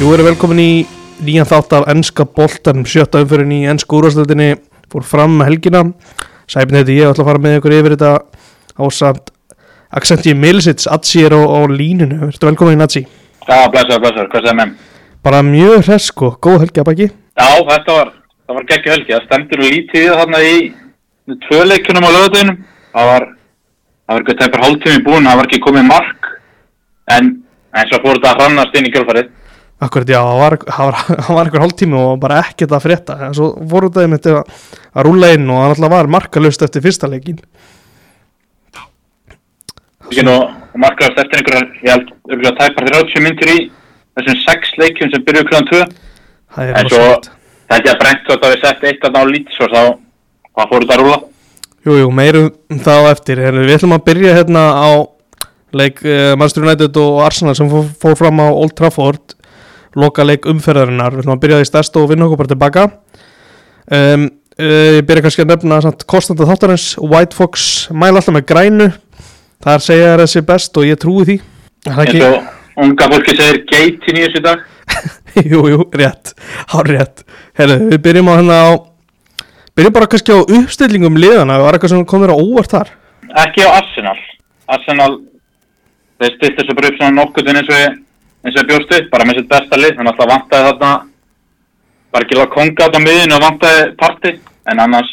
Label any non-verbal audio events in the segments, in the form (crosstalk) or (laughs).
Jú, erum velkomin í nýjan þátt af ennska boltan sjötta umfyrin í ennsku úrvarsleitinni fór fram með helgina. Sæpin heiti ég, ætla að fara með ykkur yfir þetta. Ásamt Accenti Milsits, Atsi er á, á línunu Verður velkomin Atsi Já, blessaður, blessaður, hvað segir með? Bara mjög hress sko, góð helgi að baki. Já, þetta var, það var geggju helgi, það stendur lítið þarna í tvöleikunum á lögadeginum. Það var, það var eitthvað tæpar hálftími búin, það var ekki komið mark, en, en svo fór þetta að hrannast inn í kjölfarið. Akkurat, já, það var, það var, (laughs) það einhver hálftími og bara ekkert að frétta. En svo fóru þetta einmitt að, að rúla inn og það náttúrulega var markalust eftir fyrsta leikin Ekki nú markaðast eftir einhverjar, ég held, örgulega tæpar 30 myndir í þessum sex leikjum sem byrjuðu klúan 2. Það er En svo, svart það held ég að brent þótt að við sett eitt að ná lít, svo þá, þá fór þetta að rúla. Jú, jú, meirum þá eftir. Heru, Við ætlum að byrja hérna á leik uh, Manchester United og Arsenal sem fór fram á Old Trafford loka leik umferðarinnar. Við ætlum að byrja því stærst og vinna okkur bara tilbaka. Um, uh, Ég byrja kannski að nefna samt, kostanda þáttarins. White Fox mæla alltaf með grænu. Þar segja þær þessi best og ég trúi því. En ekki? svo unga fólki segir gate í nýjus í dag. (laughs) jú, jú, rétt, hár rétt. Herru, við byrjum á hérna á byrjum bara kannski á uppstillingum liðana var eitthvað sem komur á óvart þar? Ekki á Arsenal. Arsenal, þeir stilt þessu bara upp svona nokkuð eins og ég, eins og ég bjóst upp, bara með sitt besta lið, þannig að það vantaði þarna, bara ekki lág konga á miðinu og vantaði parti, en annars,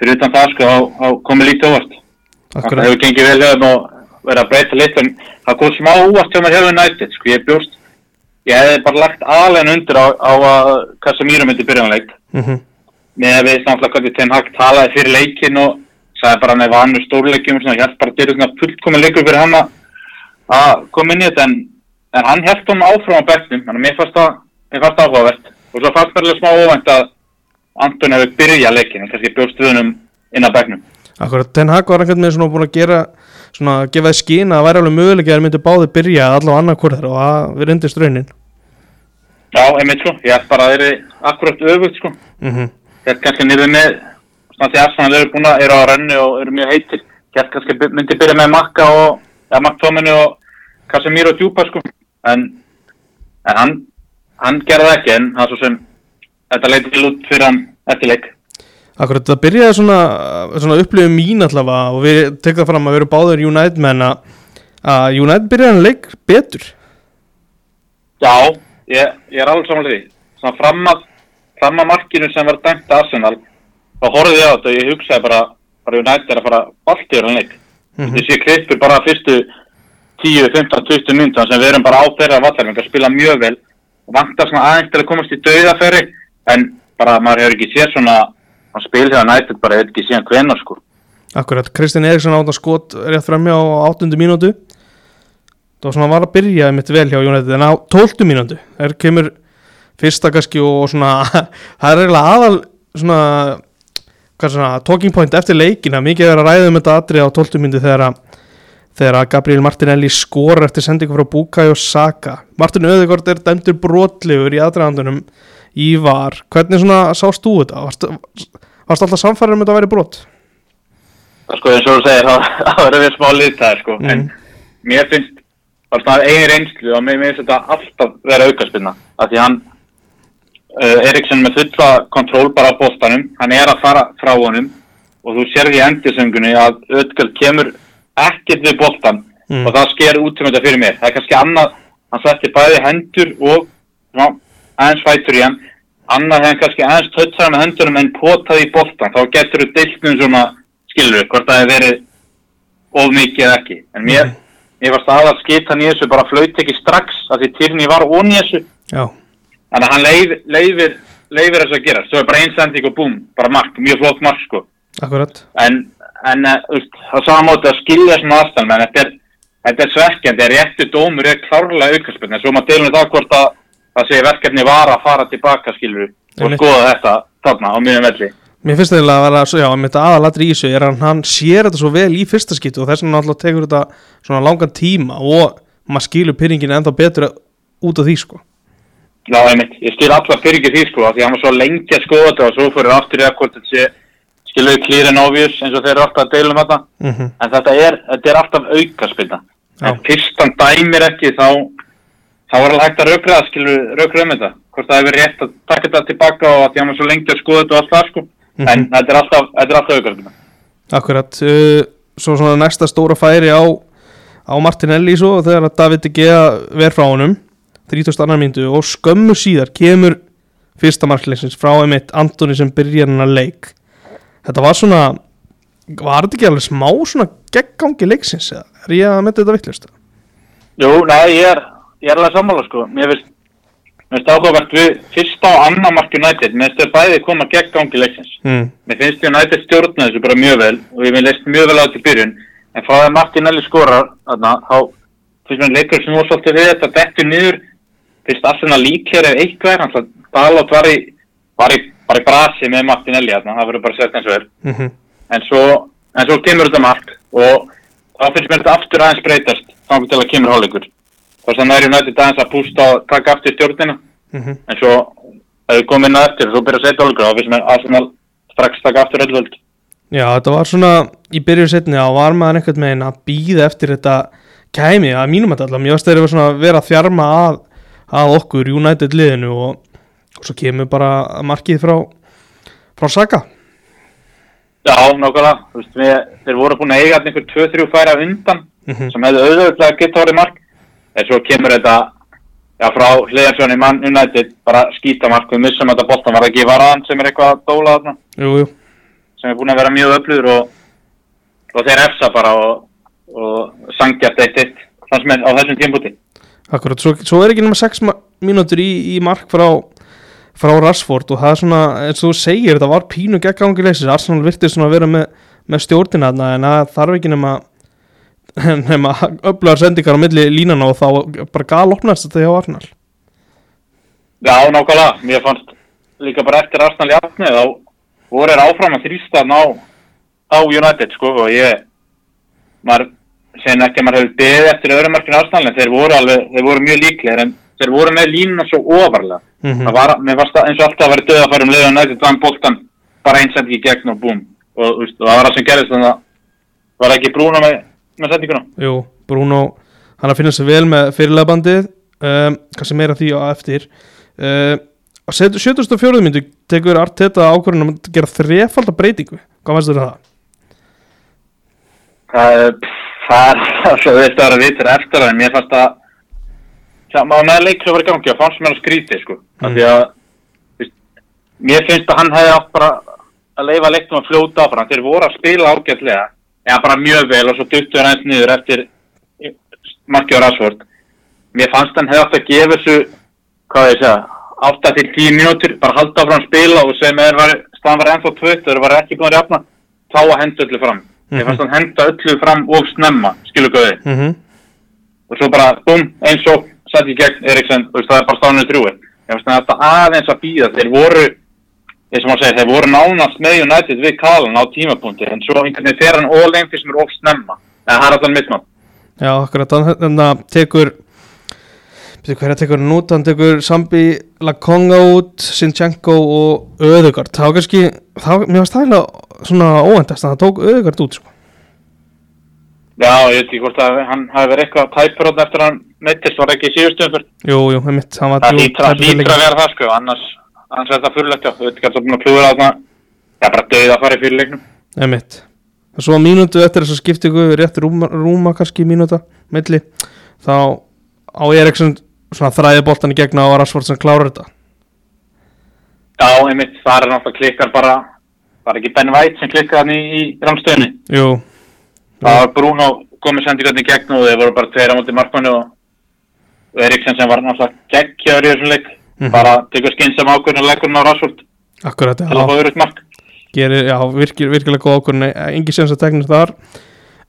fyrir utan það sko, þá- komið lítið óvart. Það hefur gengið vel hefðum og verið að breyta lit, en það kom smá óvart hjá mér hefur United, sko, ég bjóst, ég hefði bara lagt aðlegin undir á, á að Casemiro myndi byrjanleik mm með að við samtla hvernig Ten Hag talaði fyrir leikin og sagði bara hann ef hann er stórleikim og held bara að er svona fullkomin leikur fyrir hann að- að koma inn í þetta en, en hann held hann áfram á bekknum þannig að mér fannst það, það áhugavert. Og svo fannst mér alveg smá óvænt að Anton hefur byrjað leikin en kannski bjóst stuðunum inn á bekknum. Akkurat, Ten Hag var einhvern veginn svona búin að gera svona að gefa þið skín að það væri alveg möguleik að það myndi báði byrja allavega þeirra og að við reyndist raunin. Já, einmitt svo, ég held bara að það er akkurat öfugt sko. Mm -hmm. held kannski niður með svona því að Arsenal eru búin að eru á rennu og eru mjög heitir. Ég held kannski myndi byrja með Makka og ja, Maktóminu og Casemiro djúpa sko en, en hann hann gerði ekki en það er svo sem þetta leiti til út fyrir hann eftir leik. Akkurat, það byrjaði svona, svona upplifum mín allavega og við tekðum fram að við erum báður United menn að United byrjaði hann leik betur. Já, ég, ég er alveg samanlega því. Svona fram að, fram að markinu sem var dæmt að Arsenal þá horfði ég á þetta og ég hugsaði bara bara United er að fara í hann leik. Mhm. Ég sé klippur bara fyrstu 10, 15, 20 minnum sem við erum bara á þeirra vallarinn að spila mjög vel vantar svona aðeins til að komast í dauðafæri en bara maður hefur ekki séð svona að spil þegar United bara hefur ekki séð hvenar sko Akkurat, Kristinn Eriksson átt að skot rétt framjá á 8. mínútu það var svona var að byrja mitt vel hjá United en á 12. mínútu er kemur fyrsta kannski og svona (laughs) það er eiginlega aðal svona svona talking point eftir leikina mikið er að ræða um þetta atrið á 12. mínútu þegar að þegar að Gabriel Martinelli skor eftir sendingu frá Bukayo Saka Martin Öðegård er dæmdur brotlegur í aðdraðandunum í var hvernig svona sást þú þetta? Varst, varst alltaf samfæður um þetta að væri brot? það er sko eins og þú segir það (laughs) það verður við smá liðtæðir sko Mm. en mér finnst bara svona eigin reynslu og mér finnst þetta alltaf vera aukaspilna af því hann uh, Eriksson með fulla kontról bara á bóstanum hann er að fara frá honum og þú sérði í endursöngunni að Ödgöld kemur ekkert við bóstan Mm. og það sker út um þetta fyrir mér. Það er kannski annað, hann setti bæði hendur og svona, aðeins fætur í hann. Annað hefði kannski aðeins tötsaði með hendunum en potaði í bóstan þá getur þú deiltum svona skilur hvort það hefði verið of mikið eða ekki. En mér, mér var staðað skitan í þessu bara flaut ekki strax af því Tyrni var þessu. Já, þannig að hann leif, leifir leifir þessu að gera, svo er bara einsending og búm bara mark, mjög flott mark sko. Akkurat. En, en eh, það sá móti að skilja svona aðstæðan menn þetta er, þetta er svekkjandi, er réttu dómur er klárlega aukarspiln, en svo maður deilum það hvort að það sé verkefni var að fara tilbaka skilur og skoða þetta þarna á miðjum velli. Mér finnst það að vera, já, mitt aðalatri í þessu er að hann sér þetta svo vel í fyrsta skiptu og þess vegna náttúrulega tekur þetta svona langan tíma og maður skilur pyrringin ennþá betur út af því sko. Já, einmitt, ég skil allar fyrir því sko, því hann var svo lengi að skoða þetta og svo fyrir aftur í að hvort þetta sé skiluðu and obvious eins og þeir eru alltaf að deilum þetta mm -hmm. en þetta er, þetta er alltaf aukaspilna Já. en fyrst hann dæmir ekki þá það var alveg hægt að rökra það, skilur, rökra um þetta. Hvort það hefur rétt að taka þetta tilbaka og að því að maður svo lengi að skoða þetta og allt það, sko. Mhm. En þetta er alltaf, þetta er alltaf auðvitað. Akkurat, uh, svo svona næsta stóra færi á, á Martinelli svo þegar að David De Gea ver frá honum 32. mínútu og skömmu síðar kemur fyrsta markleiksins frá einmitt Antoni sem byrjar hennar leik þetta var svona var þetta ekki alveg smá svona geggangi leiksins eða er ég að mynda þetta vittlust Jú, nei, ég er, ég er alveg sammála, sko. Mér finnst, mér finnst áhugavert við fyrsta og annar mark United, mér finnst þau bæði koma gegn gangi leiksins. mm. Mér finnst United stjórna þessu bara mjög vel og ég leist mjög vel á þetta í byrjun en frá það Martinelli skorar þarna, þá finnst mér leikur sem svolítið við þetta dettur niður finnst Arsenal líklega ef eitthvað að Dalot var í, var í, var í brasi með Martinelli þarna, það verður bara sett eins og er. Mm -hmm. en en svo kemur þetta mark og þá finnst mér þetta aftur aðeins breytast þá til að kemur hálfleikur þá er það United aðeins að pústa og taka aftur stjórnina. Mhm. en svo ef við komum inn að eftir og svo byrja að setja hálfleikur þá finnst mér Arsenal strax taka aftur öllvöld. Já, þetta var svona í byrjun setni að var maður einhvern veginn að býða eftir þetta kæmi að mínum að allar, mér varst þeirra svona að vera að og, svo kemur bara markið frá frá Saka. Já, nákvæmlega, við, þeir voru búin að eiga einhver 2-3 færa undan Mhm. sem hefðu auðvitað geta orðið mark. En svo kemur þetta já, frá hliðarsjónu í mann United bara skýta mark, við missum þetta boltan var það ekki varaðan sem er eitthvað að dóla þarna? Jú, jú, sem er búin að vera mjög öflugur og, og þeir efsa bara og, og sangjast eitt eitt. Mér á þessum tímpúti akkurat. Svo, svo er ekki nema 6 mínútur í, í mark frá frá Rashford og það er svona eins og þú segir, þetta var pínu geggangi leysis Arsenal virtist svona að vera með, með stjórnina þarna en það þarf ekki nema (laughs) nema öflugar sendingar á milli línana og þá bara gal opnast þetta hjá Arsenal. Já, nákvæmlega, mér fannst líka bara eftir Arsenal í afnið þá voru þeir áfram að þrýsta ná á United sko og ég maður segir ekki að maður hefur beðið eftir öðrum markinu Arsenal en þeir voru alveg, þeir voru mjög líklegir en þeir voru með línuna svo ofarlega Mhm. það var, mér varst eins og alltaf að vera döða að fara um leiðan United vann boltan bara eins sendi í gegn og búm og, þú veist, og það var það sem gerðist þannig að var ekki brúna með, með sendinguna Jú, Bruno, hann að finna sér vel með fyrirlegbandið um, kannski meira því á eftir um, á 74. myndu tekur Arteta ákvörðun um að gera þrefalda breytingu hvað fannst þér um það? Það er, það er (laughs) veist að vera vitur eftir en mér fannst að maður með leikur að vera í gangi og fannst mér að skríti, sko. Mm. Því að, veist, mér finnst að hann hefði átt bara að leifa leiknum að fljóta áfram. Þeir voru að spila ágætlega, eða bara mjög vel og svo duttu hann eins niður eftir markið á Rashford. Mér fannst hann hefði átt að gefa þessu, hvað ég segja, 8 til 10 mínútur, bara halda áfram að spila og sem er, var, staðan var ennþá tvögt, þeir var ekki að jafna, þá að henda öllu fram. Mér Mhm. fannst hann henda öllu fram og snemma, skilu göði Mm -hmm. og svo bara, búm, eins og sett í gegn veist, það er bara stáninu þrjúi ég finnst þetta aðeins að býða þeir voru, eins og maður segir, þeir voru nánast með United við Kalan á tímapunkti en svo einhvern veginn fer hann all-in fyrst sem er of snemma, en það er alltaf mismann Já, akkurat, hann hérna tekur Býtu hverja tekur hann út, hann tekur Sambi Lakonga út, Sinchenko og Öðugard, þá kannski þá, mér það eiginlega svona óendast að það tók Öðugard út, sko já, ég veit ekki hvort að hann hafi verið eitthvað tæpur átna eftir að hann neittist, var ekki í síðustum fyrr Jú, jú, einmitt, hann var það að tæpur fyrir hlýtur að leikinn. vera það sko, annars annars er þetta fyrirlegt, já, þú veit ekki að það er búin að klúra þarna. Já, bara döið að fara í fyrirleiknum. Einmitt. Og svo mínútu eftir þess að skiptingu rétt rúma, rúma kannski mínúta milli, þá á Eriksson svona þræði boltan í gegna og Rashford sem klárar þetta. Já, einmitt, það er náttúrulega klikkar bara var ekki Ben White sem klikkar hann í, í rámstöðinni Jú, Það var Bruno komið sendingarni í gegn og þeir voru bara tveir á móti markmannu og og Eriksen sem var náttúrulega geggjaður í þessum leik. Mhm. bara tekur skynsam ákvörðin og leggur hann á akkurat, til að fá öðruðt mark. Gerir, já, virkir, virkilega góð okkur engi séns að teknir þar.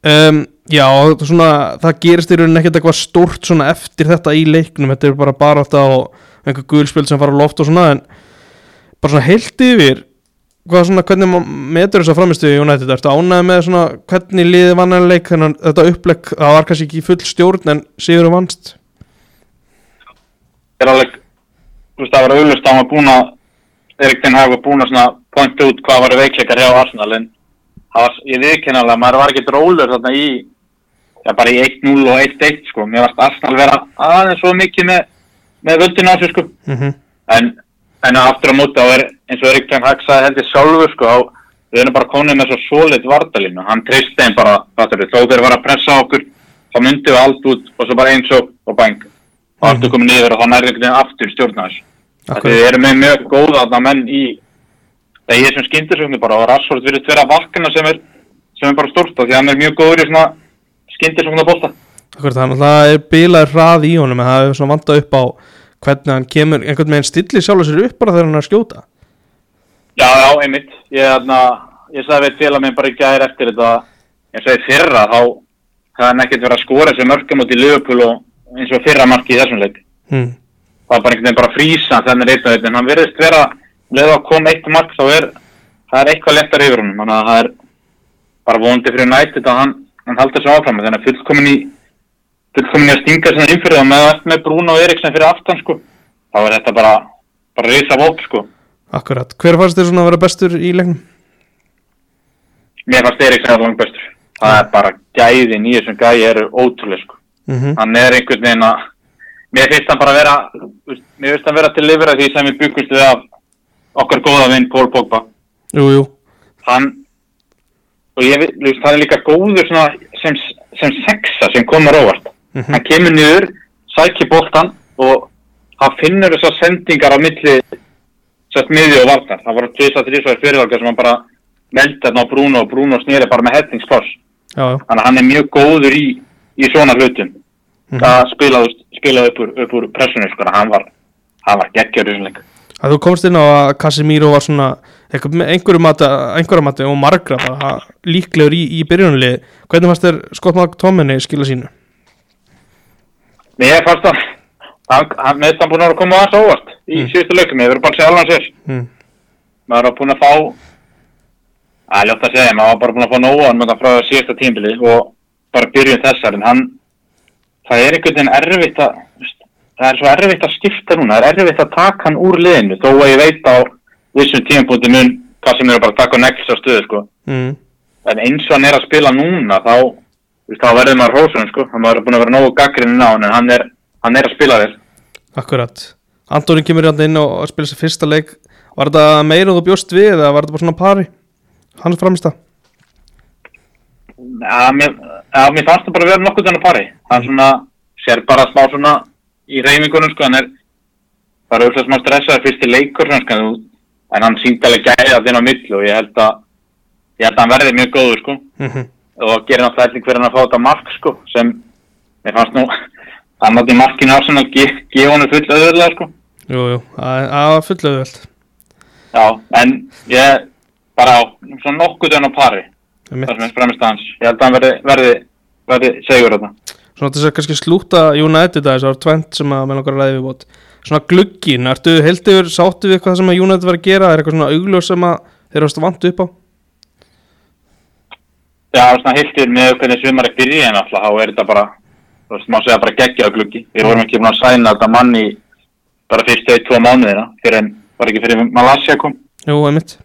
Um, Já, og svona, það gerist í rauninni ekkert eitthvað svona eftir þetta í leiknum, þetta er bara bara alltaf og einhver gulspil sem fara á loft og svona en bara svona heilt yfir svona, hvernig metur þess að framistu í United, ertu ánægð með svona hvernig liði vannan leik, þannig að þetta upplegg það var kannski ekki full stjórn en sigur vannst. Er alveg, þú veist það var auðlust að hann var búin að Eriksen hafa búin að svona pointa út hvað var veikleikar hjá Arsenal en það var, ég viðkennalega, maður var ekki rólur þarna í já, bara í 1-0 og 1-1 sko, mér varst Arsenal vera aðeins svo mikið með, með völdin á sig sko. Mm en, en aftur á móti þá er eins og Erik Ten Hag sagði held ég sjálfur sko, þá við erum bara konið með svo solid vardalínu, hann treyst þeim bara, fattur við, þó þeir var að pressa á okkur þá myndum við allt út og svo bara eins og og bang, og aftur komið niður og þá nærði einhvern veginn aftur stjórna þessu Akkurat. við erum með mjög góða þarna menn í það er ég sem skyndisögnu bara og Rashford virðist vera vakna sem er sem er bara stórt því hann er mjög góður í svona skyndisögnu bólta Akkurat, þannig að það er bilaður hrað í honum en það er svona vantað upp á hvernig hann kemur einhvern veginn stillir sjálfur sér upp bara þegar hann er að skjóta Já, já, einmitt. Ég, þarna, ég sagði við félag minn bara í gæðir eftir þetta, eins og í fyrra, þá hefði hann ekkert verið að skora þessi mörgum út í Liverpool og eins og fyrra marki í þessum leik. hmm. Það var bara einhvern veginn bara frísa þannig reyta þetta, en hann verðist vera, leða að koma eitt mark, þá er, það er eitthvað lettar yfir honum, þannig að það er bara vonandi fyrir nættið að hann, hann halda þessu áfram, þannig að fullkomin í, fullkomin í að stinga sinna innfyrir og með allt með Bruno og Eriksen fyrir aftan, sko, þá er þetta bara, bara reysa vóp, sko. Akkurat, hver fannst þér svona að vera bestur í leiknum? Mér fannst Eriksen að langt bestur. Það er bara gæðin í þessum gæði eru ótrúlega sko. Mm Hann er einhvern veginn að, mér finnst hann bara vera, þú veist, mér finnst hann vera til lifur að því sem við byggumst við af okkar góða vinn Pól Pogba. Jú, jú, Hann, og ég veist, hann er líka góður svona sem, sem sexa sem komur óvart. Mhm. Hann kemur niður, sækir boltan og hann finnur þessar sendingar á milli sett miði og vartar. Það voru tvisa, þrísvæðir fyrirvalgar sem hann bara meldi þarna á Bruno og Bruno snýri bara með já Þannig að hann er mjög góður í, í svona hlutum. Mhm. Það spilaði, spilaði upp úr, upp úr pressunni, sko, hann var, var geggjör í þessum leik. að þú komst inn á að Casemiro var svona einhverju mati, og margra bara líklegur í, í byrjunulið hvernig fannst þér Scott McTominay skila sínu? Mér fannst hann, hann, meðst hann búin að að koma aðeins á óvart í Mm. síðustu leikum, ég verður bara að segja alveg hans þess. Mm. Maður var búin að fá, að ljótt að segja, maður var bara búin að fá nóan með það frá síðasta tímbili og bara byrjun þessar, en hann, það er einhvern veginn erfitt að, það er svo erfitt að skipta núna, það er erfitt að taka hann úr liðinu, þó að ég veit á vissum tímpúti mun hvað sem er bara að taka next á stöðu, sko. Mm. En eins og hann er að spila núna, þá, veist, þá verður maður hrósunum, sko. Hann er búin að vera nógu gaggrinn á hann, en hann er, hann er að spila þér. Akkurat Antonin kemur hérna inn og spila sér fyrsta leik Var þetta meira en þú bjóst við eða var þetta bara svona pari? Hans framist það Já, mér, mér fannst það bara að vera nokkuð þannig pari. Hann svona, sér bara smá svona í reyfingunum, sko, hann er, það er auðvitað smá stressaður fyrst í leikur, svona, sko, en- hann síndi alveg gæði að þinn á milli og ég held að, ég held að hann verði mjög góður, sko. mm Og gerir náttúrulega fyrir hann að fá þetta mark, sko, sem, mér fannst nú, (laughs) hann átti markinu á svona, gefa hann full öðurlega, sko. Jú, jú, það var fullu auðvöld Já, en ég bara á svona nokkuð dönn á pari. Það sem er fremst hans. Ég held að hann verði, verði, verði segur þetta Svona þess að kannski slúta United aðeins, það var tvent sem að með langar að ræði við bót. Svona glugginn, ertu yfir sáttu við hvað sem að United var að gera? Er eitthvað svona augljós sem að þeir varst vantu upp á Já, svona hiltir með hvernig sumar er byrjið en alltaf þá er þetta bara þú veist, má segja bara geggjaða gluggi. Við vorum ekki búin að sæna þetta mann í bara fyrstu eitt, tvo mánuðina fyrir en var ekki fyrir Malassia kom. Jú, einmitt.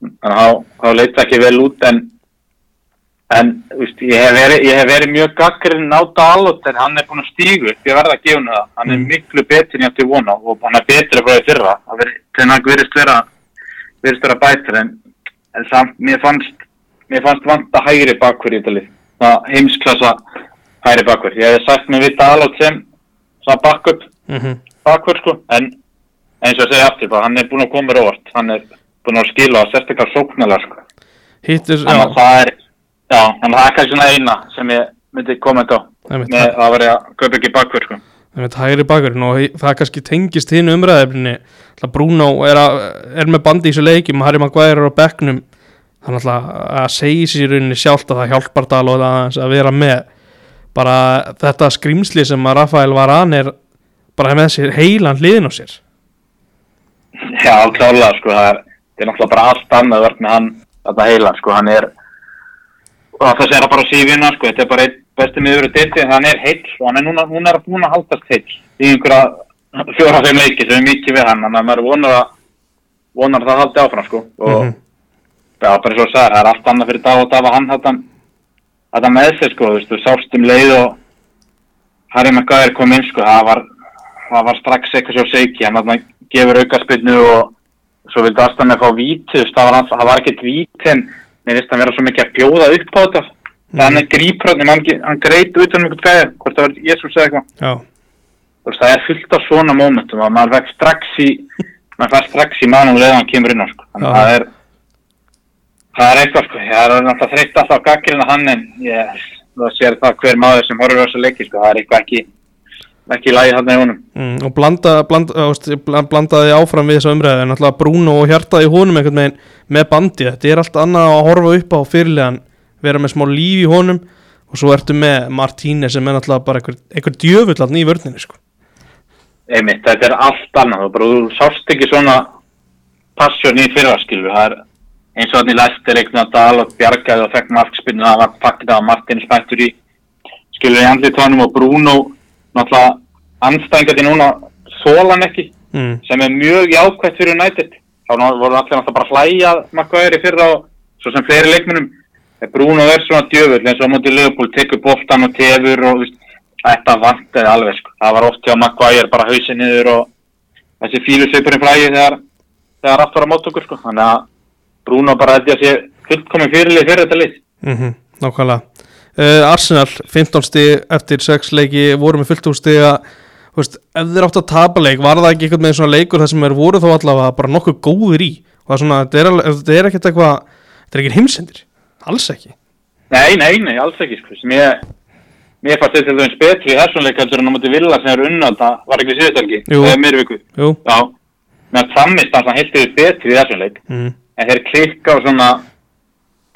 Þannig að þá- þá leit það ekki vel út en en þú veist, ég hef verið, ég hef verið mjög gaggrinn á Dalot en hann er búin að stígu upp, ég verða að gefa henni það. Hann er Mm. miklu betri en ég átti vona og hann er betri frá því fyrra. Það veri, þannig að verðist vera verðist vera bætur en, en samt, mér fannst mér fannst vanta hægri bakverð í þetta lið. Það heimsklassa hægri bakverð ég hef sagt mér við Dalot sem svona backup mm bakverð sko. En eins og að segja aftur hann er búin að koma mér óvart. Hann er búin að skila sérstaklega sóknarlega sko. Hittir, þannig að það er já, þannig að það er kannski svona eina sem ég myndi kommenta á. Með að vera að kaupa ekki bakverð sko. Hægri bakurinn og það kannski tengist hinn umræðefni Bruno er, að, er með bandi í þessu leikjum Harry Maguire er á bekknum þannig að segja sér í rauninni sjálft að það hjálpar Dalot aðeins að vera með bara þetta skrýmsli sem að Rafael Varane er bara með sér heilan hliðin á sér já, klálega sko það er, það er náttúrulega bara allt annað verð með hann þetta heila sko hann er og það segir bara sífina sko þetta er bara einn besti miður í dildi en hann er heill og hann er núna, núna er búin að haldast heill í einhverja fjóra þeim leiki sem er mikið við hann að maður vonar að vonar að það haldi áfram sko og Mhm. Já, bara eins og sagðir, það er allt annað fyrir dag og dag að hann hættan þetta með sér sko, þú veist, þú sást um leið og Harry Maguire kom inn sko, það var, það var strax eitthvað svo seiki, hann þarna gefur aukaspinnu og svo vildi Astan með fá víti, þú veist, það var, það var ekkert víti en mér finnst að vera svo mikið að bjóða upp á þetta, þannig mm. grípröndin, hann, hann greit utan um einhvern gæði, hvort það var Jésús eða eitthvað, Já, þú veist, það er fullt af svona mómentum og maður fekk strax í, maður fær strax í manum leðan hann kemur inn á sko, þannig að það er, það er eitthvað sko, ég er náttúrulega þreytt alltaf gaggirinn að hann en ég, það sér það hver maður sem horfir á þessu leiki sko, það er eitthvað ekki, ekki í lagi þarna í honum. mm, og blanda, blanda, þú veist, bla- blandaði áfram við umræði en alltaf Bruno og hjartaði honum einhvern veginn með bandi, þetta er allt annað að horfa upp á fyrirlegan, vera með smá líf í honum. Og svo ertu með Martínez sem er náttúrulega bara einhver, einhver djöfull alltaf í vörninni sko. Einmitt, þetta er allt annað, þú bara, þú sást ekki svona passjón í fyrra, skilur, það er eins og þannig læstir einhvern veginn dal og bjargaði og fekk markspinnu, það var faktið að Martin spættur í, skilur, í andlitónum og Bruno, náttúrulega, anstæðingandi núna, þólan ekki, mm, sem er mjög jákvæmt fyrir United, þá voru allir náttúrulega bara að hlæja Maguire í fyrra og svo sem fleiri leikmunum, Bruno er svona djöfull eins og móti Leopold, tekur boltan og tefur og, veist, þetta vantaði alveg, sko, það var oft hjá Maguire bara hausin niður og þessi fílusveipurinn fræði þegar, þegar allt var á mót okkur sko. þannig að Bruno bara held ég að sé fullkomin fyrirlið fyrir þetta lið. Mm nákvæmlega. Uh, Arsenal, 15 stig eftir 6 leiki, voru með fullt úr stig að ef þeir áttu að tapa leik var það ekki eitthvað með svona leikur þar sem þeir voru þó allavega bara nokkuð góðir í? Og það er svona, þetta er, er ekkert eitthvað þetta er ekki heimsendir, alls ekki. Nei, nei, nei, alls ekki sko. ég mér fannst þetta dæmis betri í þessum leik heldur en á móti Villa sem er unnald það var ekki síðustelgi, það er mér viku Já, meðan framist hann heilt yfir betri í þessum leik. Mm, en þeir klikka og svona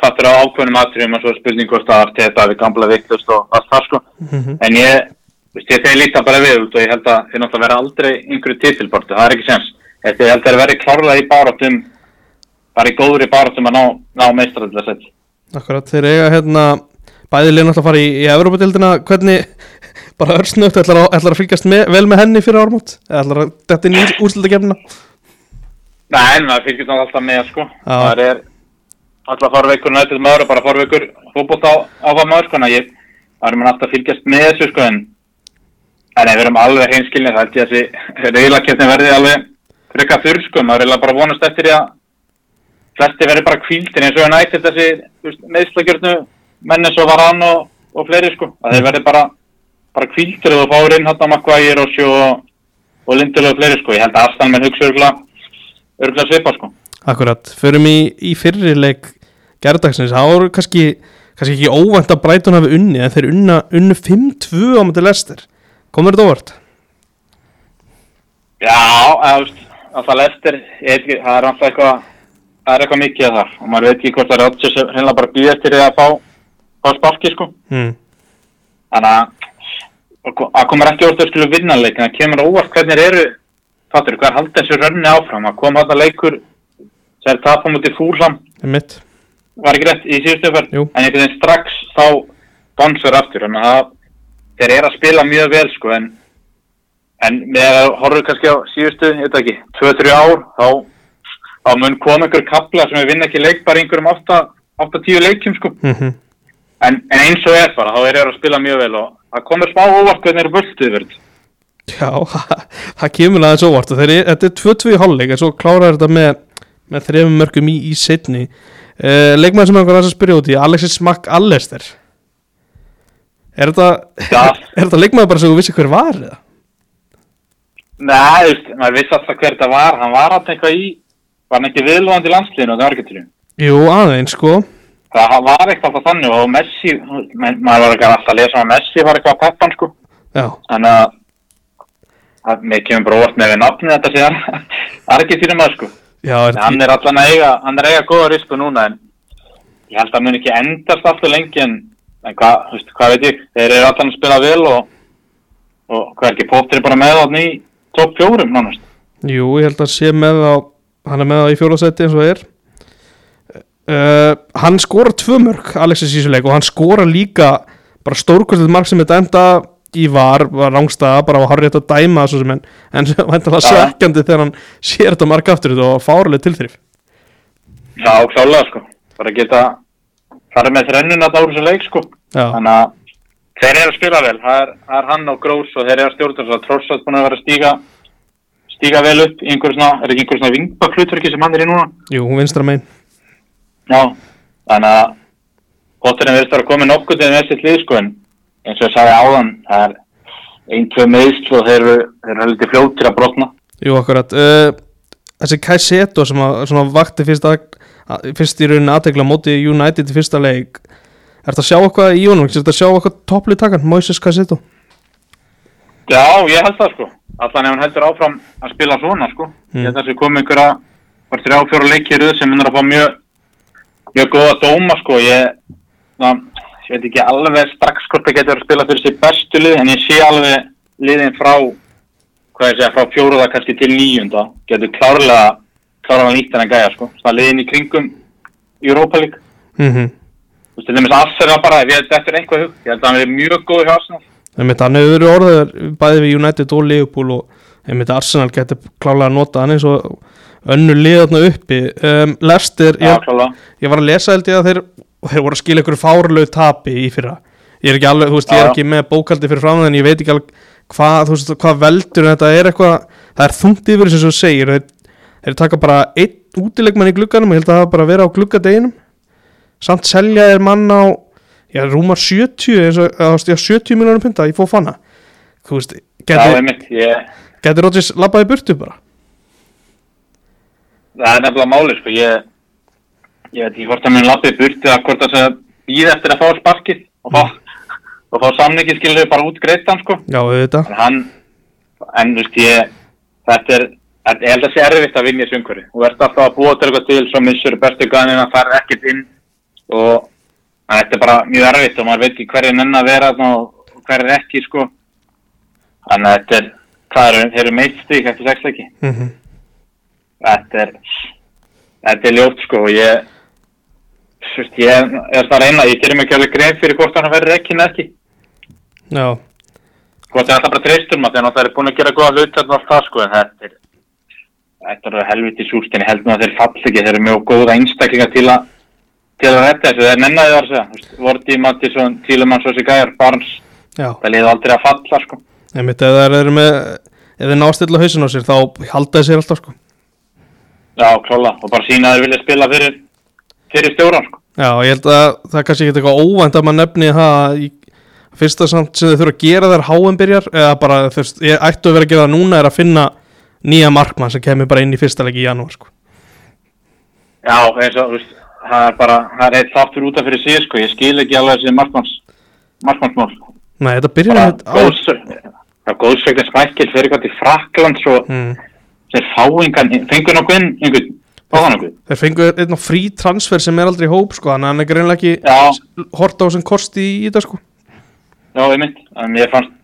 fattur á ákveðnum atriðum og svo spurning hvort það var þetta við gamla vittlust og allt það sko. Mm en ég, veist, ég þegar líta bara við og ég held að þeir náttúrulega vera aldrei einhverju titilbortu, það er ekki sens ég held að þeir veri klárlega í barátum bara í góðri barátum að ná, ná meistradlega akkurat, þeir eiga hérna bæði liðin alltaf að fara í, í Evropadildina hvernig, bara örsnögt ætlar, að- ætlar að fylgjast með, vel með henni fyrir ármót ætlar að þetta inn í úrslutakefnina Nei, en maður fylgjast náttúrulega alltaf með sko. Það er alltaf farveikur nættið maður og bara farveikur fótbolt á, það maður sko. En að ég, það er maður alltaf að fylgjast með þessu sko en en ef við erum alveg hreinskilni þá held ég að þessi reyðlakefni verði alveg freka þurr sko, maður er bara vonast eftir því að flesti verði bara kvíldin eins og hann ætti þessi meðslagjörnu menn eins og Varan og, og fleiri sko, að þeir verði bara bara kvíldir og fáir inn á Maguire og sjó og, og Lindelöf og fleiri sko, ég held að Astan menn hugsa örgulega svipa sko Akkurat, förum í, í fyrri leik gerðdagsins, það voru kannski kannski ekki óvænt að Brighton hafi unni en þeir unna, unnu 5-2 á mæti Lester komur þetta óvart? Já, alltaf lestir, ég veit ekki, það er alltaf eitthvað, það er eitthvað mikið að það og maður veit ekki hvort það er Rodgers hreinlega bara býðast til því að fá, fá sparki sko. Mm. Þannig að það komur ekki orðið að skilja vinnanleik, en það kemur óvart hvernig eru, fattur, hvað er haldið þessu rönni áfram, að koma þetta leikur sem er tapum út í fúlsam, Mitt. var ekki rétt í síðustu umferð, en einhvern veginn strax þá bonsur aftur, þannig að þeir eru að spila mjög vel sko, en En með að horfum kannski á síðustu, veit ekki, 2-3 ár, þá, þá mun einhver kapla sem við vinna ekki leik bara í einhverjum 8-10 leikjum sko. Mm En, en eins og er bara, þá er þeir að spila mjög vel og það komur smá óvart hvernig þeir eru völdið verið. Já, (laughs) það kemur aðeins óvart. Og þeir, þetta er 2-2 í hálfleik en svo klárar þetta með, með þrefum mörgum í, í setni uh, leikmann sem einhver aðeins að spyrja út í Alexis Mack Allester er þetta (laughs) er þetta leikmann bara sem þú vissi hver var eða? Nei, maður vissi alltaf hver þetta var, hann var alltaf eitthvað í, var hann ekki viðlóðandi landsliðinu á það Argentínu. Jú, aðeins sko. Það var eitthvað alltaf þannig og Messi, maður var ekki alltaf að lesa um að Messi var eitthvað að peppa hann sko. Já, Þannig að mér kemur bara óvart með við nafni þetta síðan. (laughs) Argentínu maður sko. já er, hann er allan að eiga hann er að eiga góða rispu núna en ég held að hann mun ekki endast alltaf lengi en, en hvað, þú veist, hvað veit ég? Þeir eru allan að spila vel og, og hvað er ekki, Potter er bara með hann í topp fjórum nánast. Jú, ég held að sé með á hann er með á í fjólasæti eins og er. Uh, hann skora tvö mörg Alexis Ísuleik og hann skora líka bara stórkostið mark sem þetta enda í var, var rángstaða bara var harrið að dæma svo sem en, en (laughs) væntanlega Já. svekkjandi þegar hann sér þetta mark aftur og fárlega tilþrif. Já, klálega sko. Bara geta farið með þrennuna þá úr þessu leik sko. Já, þannig að þeir eru að spila vel. Það er, það er hann og Grós og þeir eru að stjórna svo Trossat búin að vera að stíga stíga vel upp í einhverju svona, er ekki einhverju svona vingbakhlutverki sem hann er í núna? Jú, vinstra megin. Já, þannig að Potterinn verðist að vera komið nokkuð til þessi lið sko en eins og ég sagði áðan það er ein, tvö meðsl og þeir eru, þeir eru heldur fljóttir að brotna Jú, akkurat uh, Þessi Kaiseto sem að, svona vakti fyrst, að, að, fyrst í rauninni aðtegla móti United í fyrsta leik Ertu að sjá eitthvað í honum? Ertu að sjá eitthvað topplið takan? Moises Kaiseto Já, ég held það sko allan ef hann heldur áfram að spila svona sko Mm. ég held að þessi komið einhverja var þrjá fjóra leikir sem munur að fá mjög mjög góða dóma sko ég, na, ég veit ekki alveg strax hvort það getur að spila fyrir sér bestu lið en ég sé alveg liðin frá hvað ég segja, frá fjóruða kannski til níunda. Getur klárlega klárlega nýtt en að gæja sko. Svona liðin í kringum Europa League. Mm -hmm. þú veist, til dæmis Arsenal bara, ef ég held eftir einhvað hug ég held að hann er mjög góð hjá Arsenal. Einmitt, hann hefur verið orðið bæði við United og Liverpool og einmitt Arsenal getur klálega að nota hann eins og önnur liðarna uppi. Um, Lester, ég, klárlega. ég var að lesa held ég að þeir, þeir voru að skila ykkur fárlög tapi í fyrra. Ég er ekki alveg, þú veist, ég er ekki með bókaldi fyrir fram en ég veit ekki alveg hvað, þú veist, hvað veldur en þetta er eitthvað, það er þungt yfir sem þú segir, þeir, þeir taka bara einn útilegmann í glugganum, ég held að það bara vera á gluggadeginum. Samt selja er mann á já, rúmar 70 eins og, já, 70 miljonum punta, ég fóð fanna þú veist, geti Rodgers labbaði burtu bara? Það er nefnilega máli, sko, ég, ég veit ekki hvort að minn lappið burti að hvort að það býð eftir að fá sparkið og fá, og fá samningið skilur bara út greittan, sko. já, auðvitað, En hann, en þú veist, ég, þetta er, ég held að sé erfitt að vinja sjöngveri. Þú ert alltaf að búa til eitthvað til, svo missur bestu gæðin að fara ekkert inn og þetta er bara mjög erfitt og maður veit ekki hverju nenn að vera þarna og hverju ekki, sko. Þannig að þetta er, hvað eru, eru meitt stík eftir sex leiki mm þetta er þetta er ljótt sko og ég þú veist, ég er það að reyna ég gerir mig ekki alveg grein fyrir hvort hann verður ekki eða ekki. Já, hvort það er alltaf bara treystur maður þegar það er búin að gera góða hlut þarna allt það sko en þetta er þetta er helviti súst en ég held nú að þeir fall ekki þeir eru mjög góða einstaklinga til að til að þetta þessu, þeir nennaði það að segja Vorti, Mattisson, Tílumann, Sossi Gæjar, Barnes. Já. Það liði aldrei að falla sko. Einmitt, ef þeir eru með ef þeir ná að stilla hausin á sér, þá halda þeir sér alltaf sko. Já, klála, og bara sína að þeir vilja spila fyrir fyrir stjóran sko Já, ég held að það er kannski ekki eitthvað óvænt að maður nefni það í fyrsta samt sem þau þurfa að gera þegar háum byrjar eða bara þú veist, ég ættu að vera að gera það núna er að finna nýja markmann sem kemur bara inn í fyrsta leiki í janúar sko. Já, eins og, veist, það er bara, það er eitt þáttur út af fyrir sig, sko, ég skil ekki alveg þessi markmanns, markmannsmál. Nei, þetta byrjar Bara einmitt á góðs, það er góðsveikin smækkil fyrir eitthvað til Frakland, svo mm. þeir fáingan, fengur nokkuð inn, einhvern. Þeir fengu einn á frí transfer sem er aldrei hóp sko, þannig að hann er greinlega ekki horta á sem kosti í þetta sko. já, ég mynd, mér fannst,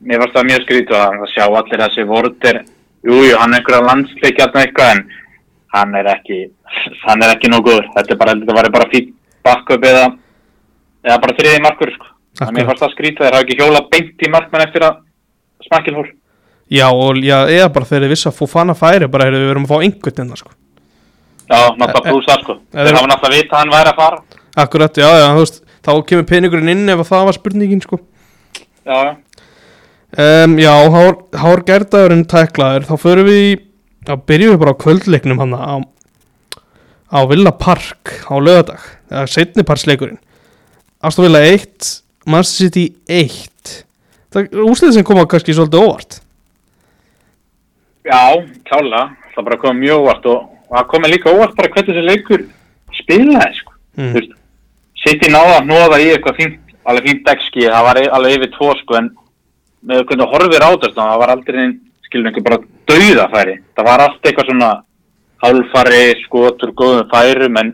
mér fannst það mjög skrítið að það sjá allir þessi vortir, jú, jú, hann er einhverja landsleiki alltaf eitthvað, en hann er ekki, hann er ekki nóg góður, þetta er bara, þetta var bara fýtt bakkup eða, eða bara þriði markur, sko. Að mér fannst það skrítið, þeir hafa ekki hjóla beint í markmann eftir að smakkil fór. Já, og já, eða bara þeir eru viss að Fofana færi bara heyrðu, við verum að fá einhvern það sko. Já, náttúrulega pluss það sko. Eh, Þeir hafa náttúrulega vita að hann væri að fara. Akkurat, já, já, þú veist, þá kemur peningurinn inn ef að það var spurningin sko. Já, já. Um, já, hár, hár gerðagurinn tæklaður, þá förum við í, þá byrjum við bara á kvöldleiknum hann á, á Villa Park á lögadag, eða setni parsleikurinn. Aston Villa 1, Manchester City 1. Það er úslið sem koma kannski svolítið óvart. Já, klálega. Það bara kom mjög óvart og, og það komið líka óvart bara hvernig þessi leikur spilaði sko. Mm. City náða að nóða í eitthvað fínt, alveg fínt dekski, það var alveg yfir tvo sko en með hvernig horfir á þetta, það var aldrei einn, skilur einhver bara dauðafæri. Það var allt eitthvað svona hálfari, skotur, góðum færum en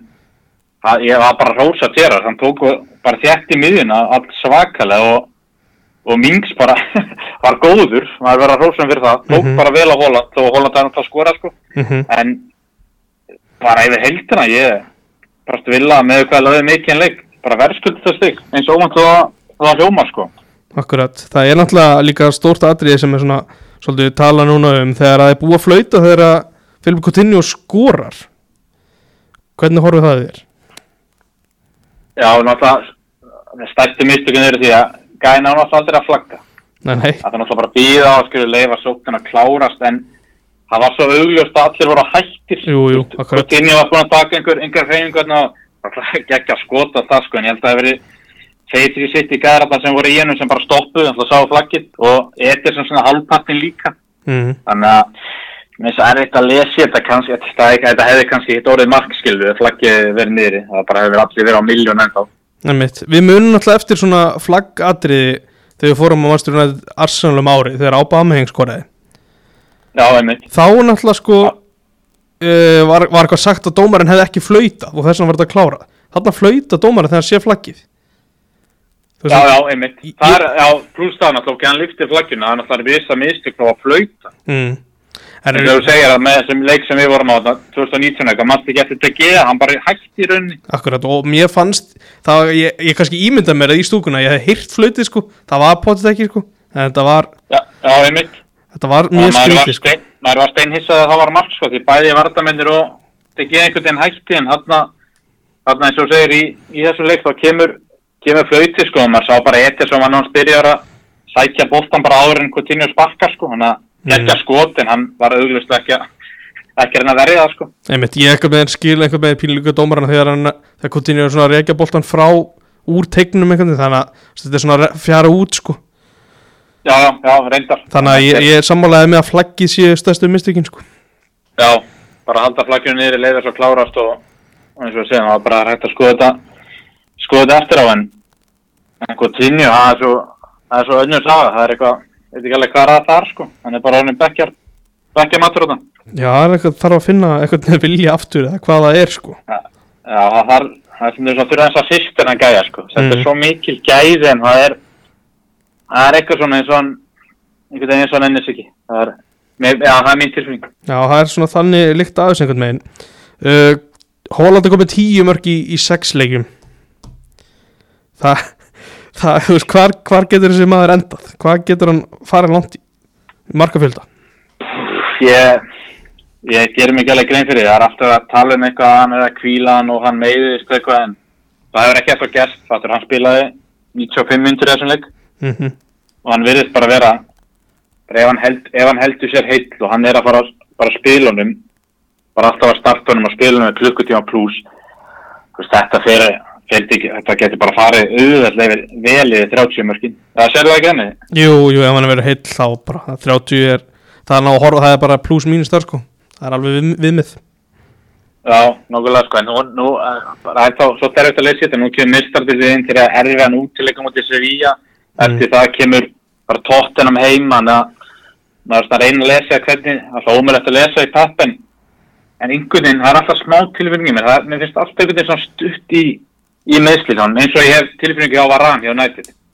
það, ég var bara rósa til það, hann tók bara þjætt í miðjuna, allt svakalega og, og Mings bara (laughs) var góður, maður verið að rósa hann fyrir það, tók Mhm. bara vel á Holland, þó að Holland er náttúrulega að skora sko, Mm en bara yfir heldina, ég bara vilja með hvað lögði mikið en leik, bara verðskuldi það stygg, eins og óvænt það, það hljóma sko. Akkurat, það er náttúrulega líka stórt atriði sem er svona, svolítið tala núna um þegar það er búið að flauta þegar að Filipe Coutinho skorar. Hvernig horfið það þér? Já, náttúrulega, stærstu mistökun eru því að gæna alltaf aldrei að flagga nei, nei, það er náttúrulega bara að býða og skilur leifa sóknin að klárast en það var svo augljóst að allir voru hættir. Jú, jú, akkurat. Coutinho var búin að taka einhver, hreyfingu þarna og það gekk ekki að skota það sko en ég held að það hef verið feitir í sitt í gæðrata sem voru í hennum sem bara stoppuð þannig að sá flaggið. Og Edir sem svona halvpartin líka. Mm. þannig að mér finnst það erfitt að lesi þetta kannski. Þetta, hefði kannski hitt orðið markskildu flaggið verið niðri, það bara hefur allir verið á miljón ennþá. Einmitt. Við munum alltaf eftir svona flaggadriði þegar við fórum á Arsenal um ári þegar Aubameyang skoraði Já, einmitt þá náttúrulega sko uh, var, var eitthvað sagt að dómarinn hefði ekki flautað og þess vegna var þetta klárað þarna flauta dómarinn þegar hann sé flaggið Já, já, einmitt. Það er, já, pluss það náttúrulega, ok, hann lyfti flagginu, það er náttúrulega vissa mistök á að flauta. mm. En þú segir að með þessum leik sem við vorum á þetta, 2019 eitthvað, mannst ekki eftir þetta að geða, hann bara hætti í rauninni. Akkurat og mér fannst það, ég, ég kannski ímynda mér að í stúkuna ég hef heyrt flautið sko, það var potið ekki sko en þetta var, Já, já, einmitt. Þetta var mjög skrítið sko maður var steinhissað að það var marg, sko, því bæði vartamennir og þetta geða einhvern veginn hætti, en þarna, þarna eins og segir í, í þessu leik, þá kemur, kemur flauti, sko, og maður sá bara eittir sem hann hans byrjar að sækja boltan bara áður en Coutinho sparkar, sko, hann að Mm. ekki að skot, en hann var auðvitað ekki að, ekki reyna að verja það, sko. Einmitt, ég eitthvað með skil eitthvað með pínlíka dómarana þegar hann, þegar Coutinho er svona að reykja boltan frá úr tegnum einhvern veginn, þannig að þetta er svona fjara út sko Já, já, já, reyndar. þannig að ég, ég er sammálaðið með að flaggið sé stærstu mistökin sko Já, bara halda flagginu niður, leiða svo klárast og, og eins og við segjum, það var bara hægt að skoða þetta, skoða þetta eftir á en, en Coutinho, það er svo, það er svo önnur saga, það er eitthvað, veit ekki alveg hvað er það þar sko, hann er bara honum bekkjar, bekkjar matur á það. Já, það er eitthvað þarf að finna eitthvað vilja aftur eða hvað það er sko Já, það þarf, það er að fyrir þess að sýstir hann gæja sko, þetta Mm. er svo mikil gæði en það er, það er eitthvað svona eins og hann, einhvern veginn eins og hann ennist ekki, það er, með, já, það er mín tilfinning. Já, það er svona þannig líkt aðeins einhvern veginn. Uh, Holland er komið tíu mörg í, í sex leikjum. Það, (laughs) það þú veist, hvar, hvar getur þessi maður endað? Hvað getur hann farið langt í? Markafjölda? Ég, ég gerir mig ekki alveg grein fyrir það er alltaf að tala um eitthvað að hann er að kvíla hann og hann meiðist eitthvað en það hefur ekki eftir gerst, fattur hann spilaði 95 myndur í þessum leik mm og hann virðist bara vera ef hann, held, ef hann heldur sér heill og hann er að fara að spila honum bara alltaf að starta honum og spila honum klukkutíma pluss þetta fyrir, þetta getur bara farið auðvitað vel í 30 mörkin. Það sér það ekki henni Jú, jú, ef hann er verið heill þá bara það 30 er, það er ná að horfa það er bara pluss mínus þar sko. Það er alveg við, viðmið. Já, nokkulega sko, en nú, nú eh, bara þá svo terfitt að leysa þetta, nú kemur mistardildið inn til að erfiða hann út til leika mútið Sevilla, eftir það kemur bara tóttenam heima, þannig að maður er svona að reyna að lesa hvernig, alltaf ómulegt að lesa í pappen, en einhvern veginn, það er alltaf smá tilfinningi mér, það, mér finnst alltaf einhvern veginn stutt í, í meðsli, eins og ég hef tilfinningi á Varan hjá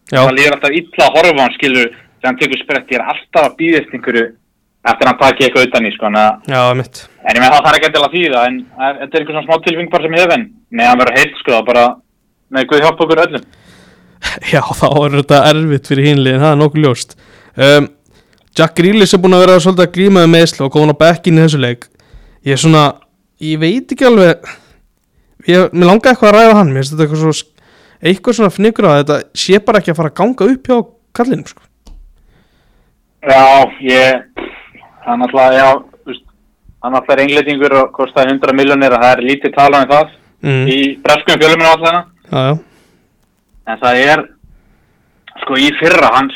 Já, það líður alltaf illa að horfa á hann skilur, þegar hann tekur sprett, ég er alltaf að býðast einhverju, eftir að hann taki eitthvað utan í, sko, að já, En ég með það þarf ekki að þýða, en þetta er einhver svona smá tilfeng bara sem ég hef en Nei, hann verður heilt sko, bara með Guð hjálpa okkur öllum. (laughs) Já, þá er þetta erfitt fyrir hinliðin, það er nokkuð ljóst um, Jack Grealish er búin að vera svolítið að glíma með meðslu og góðan á bekkin í þessu leik Ég er svona, ég veit ekki alveg ég, Mér langar eitthvað að ræða hann Mér finnst þetta eitthvað svo eitthvað svona fnikur að þetta sé bara ekki að fara að ganga upp hjá kallinum sko. Já, ég, hann alltaf, já, hann alltaf er englendingur og kostaði 100 miljónir og það er lítið talað um það mm, í breskum fjöluminu alltaf. Já, já, En það er, sko í fyrra, hann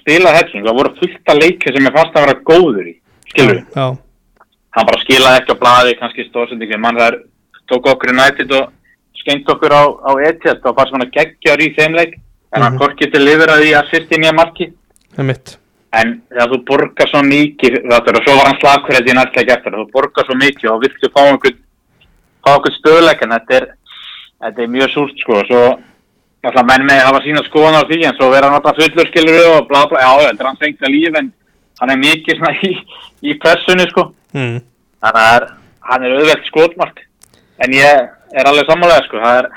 spilaði helling, það voru fullt að leika sem ég fannst að vera góður í, skilur við. já, Hann bara skilaði ekki á blaði, kannski stóðsendingi, mann það er, tók okkur United og skengt okkur á, á Etihad og bara svona geggjar í þeim leik, en hann Mhm. korkið til lifiraði í assist í nýja marki. það En þegar þú borgar svo mikið, þetta er, og svo var hann held ég næstlega eftir, þú borgar svo mikið og viltu fá fá einhvern stöðleik, en þetta er, þetta er mjög súrt sko, og svo, alltaf menn með hafa sína skoðan á því, en svo vera hann alltaf fullur skilur og bla bla, já, þetta er hans fengta líf, en hann er mikið svona í, í pressunni sko, mm, þannig að hann er auðvelt skotmark, en ég er alveg sammálega sko, það er,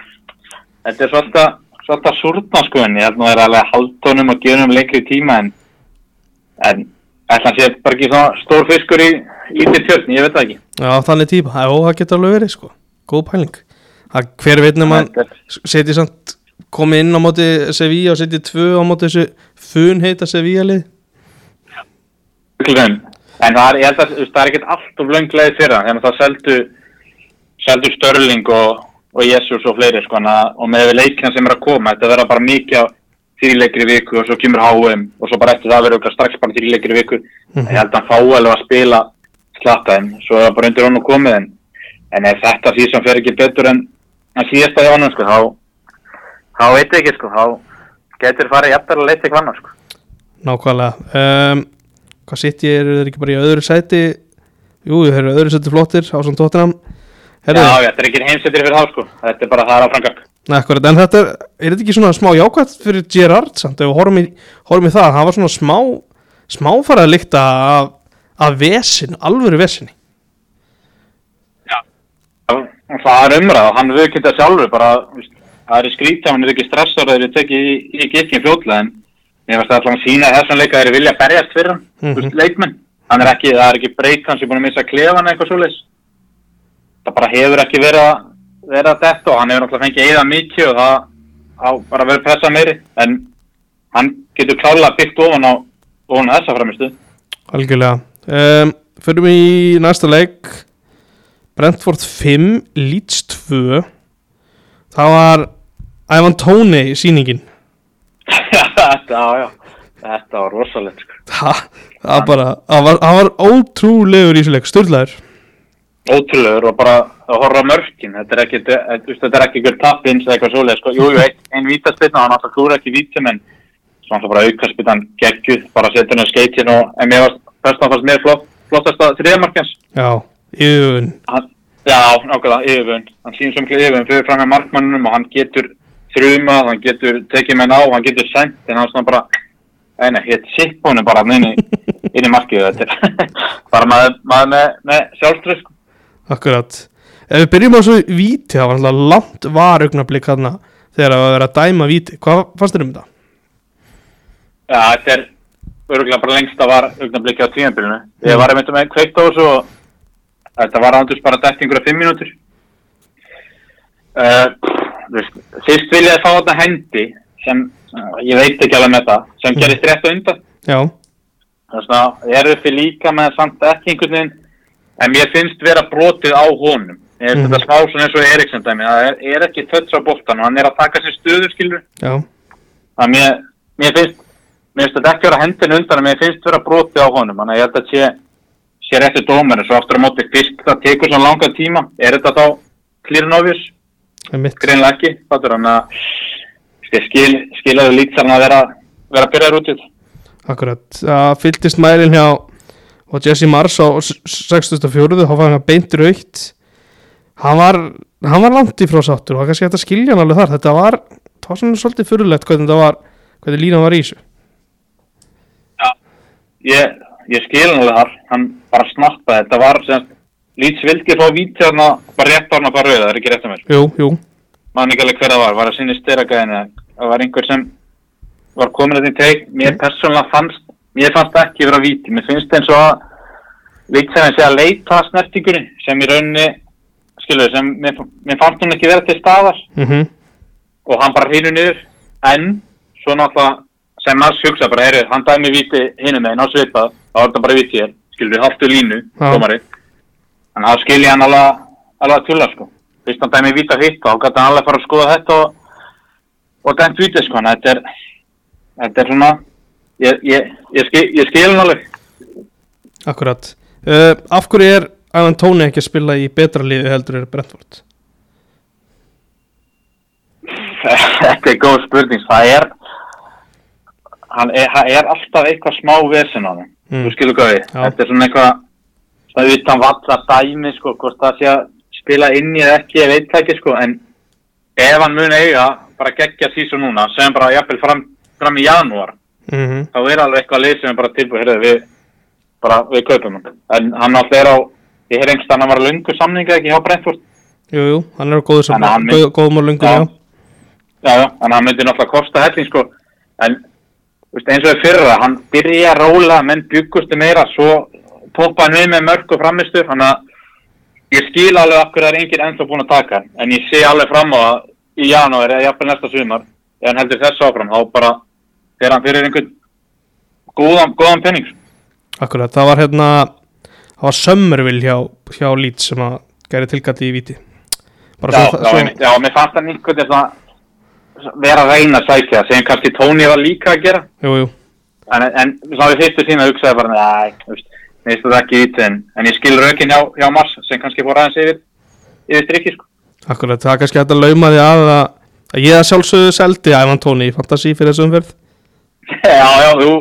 þetta er svolítið, svolítið súrna sko, en ég held nú að það er alveg haldtónum og gefnum lengri tíma, en en ætla hann sé bara ekki svona stór fiskur í lítið tjörn, ég veit það ekki. Já, þannig típa, já, það getur alveg verið sko. Góð pæling. Að Hver veit nema hann Þetta er- setji samt komið inn á móti Sevilla og setið tvö á móti þessu funheita Sevilla lið. En það er, að það er ekkert allt leið fyrir hann, þannig að það seldu, seldu Störling og, og Jesus og fleiri, sko, og með leikina sem er að koma, þetta verða bara mikið á þrjuleikri viku og svo kemur HM og svo bara eftir það verður strax bara þrjuleikri viku. Ég held að hann fá alveg að spila slatta þeim, svo er það bara undir honum komið en, en þetta síðan fer ekki betur en að síðasta í honum, sko, þá, þá veit ég ekki, sko, þá getur farið jafnvel að leita eitthvað annars, sko. Nákvæmlega. Um, Hvað sitt ég, eru þeir ekki bara í öðru sæti? Jú, þeir eru öðru sæti flottir á svona tóttinam Já, já, þetta er ekki heimsettir fyrir þá, sko. Þetta er bara það er áframgang. akkurat, en þetta er, er þetta ekki svona smá jákvæmt fyrir Gerrard samt, ef við horfum í, horfum í það, hann var svona smá smá farið að líkta af, af vesin, alvöru vesinni Það er umræða, hann við geta sjálfur bara, víst, það er í skrítið, hann er ekki stressar þegar þið tekið í, í gikkin fljótlega en varst það að sína þessum leika þeir vilja berjast fyrir hann, mm. -hmm. leikmenn. Hann er ekki, það er ekki breyk hans sem búin að missa klefan eða eitthvað svoleiðis. Það bara hefur ekki verið að, verið að detta og hann hefur náttúrulega fengið eða mikið og það á bara verið pressað meiri en hann getur klálega byggt ofan á ofan þessa framistu. Algjörlega um, Fyrir við í næsta leik Brentford 5 Leeds 2 Það var Ivan Toney sýningin. Þetta, já, já, þetta var rosalegt, sko. Það, það var bara Það var, það var ótrúlegur í þessu leik Sturlaður. Ótrúlegur og bara að horfa á mörkin þetta er ekki, þetta er ekki ykkur tappins eða eitthvað svoleið, sko, jú, jú, ein, vítaspilna hann alltaf klúra ekki vítum en svo alltaf bara aukarspilnan geggjuð bara setur henni skeitin og en mér varst fyrst að fannst mér flott, flottasta þriðamarkans Já, yfirvun já, nákvæmlega, yfirvun hann svo miklu yfirvun fyrir með markmannunum og hann getur þrjumað, hann getur tekið menn á, hann getur sendt en hann svona bara eina, hitt sitt honum bara inn í, inn í markið þetta er (laughs) bara maður, maður með, með sjálfströð sko. Akkurat Ef við byrjum á svo víti Það var alltaf langt varugnablík þarna Þegar það var að vera að dæma víti Hvað fannst þér um þetta? Já, þetta er örgulega bara lengst að var augnablikki á tíðanbyrjunu. Ég var einmitt með kveikt á þessu og þetta var andurs bara dætt einhverja fimm mínútur. Uh, veist, fyrst vil ég að fá þetta hendi sem, uh, ég veit ekki alveg með það, sem Mm. gerist rétt á undan. Þess að ég er uppi líka með samt ekki einhvern veginn, en mér finnst vera brotið á honum. Ég veist þetta smá svona eins og Eriksson dæmi, það er, er ekki tötts á boltan og hann er að taka sér stöður skilur. já, Það mér, mér finnst mér finnst þetta ekki vera hendin undan en mér finnst vera brotið á honum þannig að ég held að sé, sé réttu dómar svo aftur á móti fyrst það tekur svo langa tíma er þetta þá clear það greinlega ekki fattur hann að skil, skilaðu líkt þarna að vera vera að byrja þetta Akkurat, það fylgdist mælinn hjá og Jesse Mars á s- 64. þá var hann beint raukt hann var, hann var langt í frá sáttur og það er kannski hægt að skilja hann alveg þar. Þetta var, það var svona svolítið fyrirlegt hvernig þetta var, hvernig línan var í þessu. Ég, ég skil hann alveg þar. Hann bara snappaði, þetta var sem Líts vildi fá víti þarna bara rétt á hann að fara rauða, það er ekki rétt að mér Jú, jú, maður ekki alveg hver það var, var að sinni styragæðinu það var einhver sem var komin að því teik, mér persónulega fannst mér fannst ekki vera víti, mér finnst eins og að Lítsæðin sé að leita að snertingunni sem í rauninni skilur, sem mér, mér fannst hún ekki vera til staðar. Mhm. Og hann bara hínu niður. En svo náttúrulega sem maður hugsa bara, heyrðu, hann dæmi víti hinu meginn á svipað, þá er þetta bara víti hér. Skilur, haltu línu, Já. En þá skilji hann alveg alveg að tulla, sko fyrst hann dæmi víta hitt, þá gæti hann alveg fara að skoða þetta og, og dæmt víti, sko þetta er, þetta er svona ég, ég, ég, skil, ég skil hann alveg Akkurat uh, Af hverju er Ivan Tóni ekki að spila í betra liði heldur er Brentford? þetta er góð spurning, það er hann er, hann er alltaf eitthvað smá vesen á þeim Mm. þú skilur Já. þetta er svona eitthvað það utan valla dæmi sko, hvort það sé að spila inn í eða ekki ég veit það ekki sko, en ef hann mun eiga bara geggja sísu núna sem bara jafnvel fram, fram í janúar Mm þá er alveg eitthvað lið sem er bara tilbúið heyrðu, við, bara við kaupum hann. En hann alltaf er á, ég heyr einhverst að hann var lungu samninga ekki hjá Brentford. Jú, jú, hann er á góðu mynd- góð, Góðum og lungum, Já. já, Já, en hann myndi náttúrulega kosta helling sko, en eins og það fyrra, hann byrja að róla, menn byggustu meira, svo poppa hann við með mörg og framistur, hann að ég skil alveg af hverju það er enginn ennþá búin að taka, en ég sé alveg fram á að í janúar eða jafnvel næsta sumar, ef hann heldur þessu áfram, þá bara fer hann fyrir einhvern góðan, góðan penning. Akkurat, það var hérna það var Summerville hjá, hjá Leeds sem að gæri tilkalli í víti bara Já, svo, já, einmitt. já, mér fannst hann einhvern veginn svona vera að reyna að sækja, sem kannski Tóni var líka að gera. jú, jú, En, en svona við fyrstu sína hugsaði bara, næ, mér finnst það ekki ít, en, en ég skil rökin hjá, hjá Mars, sem kannski fór aðeins yfir, yfir strikki, sko. akkurat, það kannski hægt að lauma því að, að, að ég að sjálfsögðu seldi Ævan Tóni í Fantasí fyrir þessu umferð (laughs) Já, já, þú,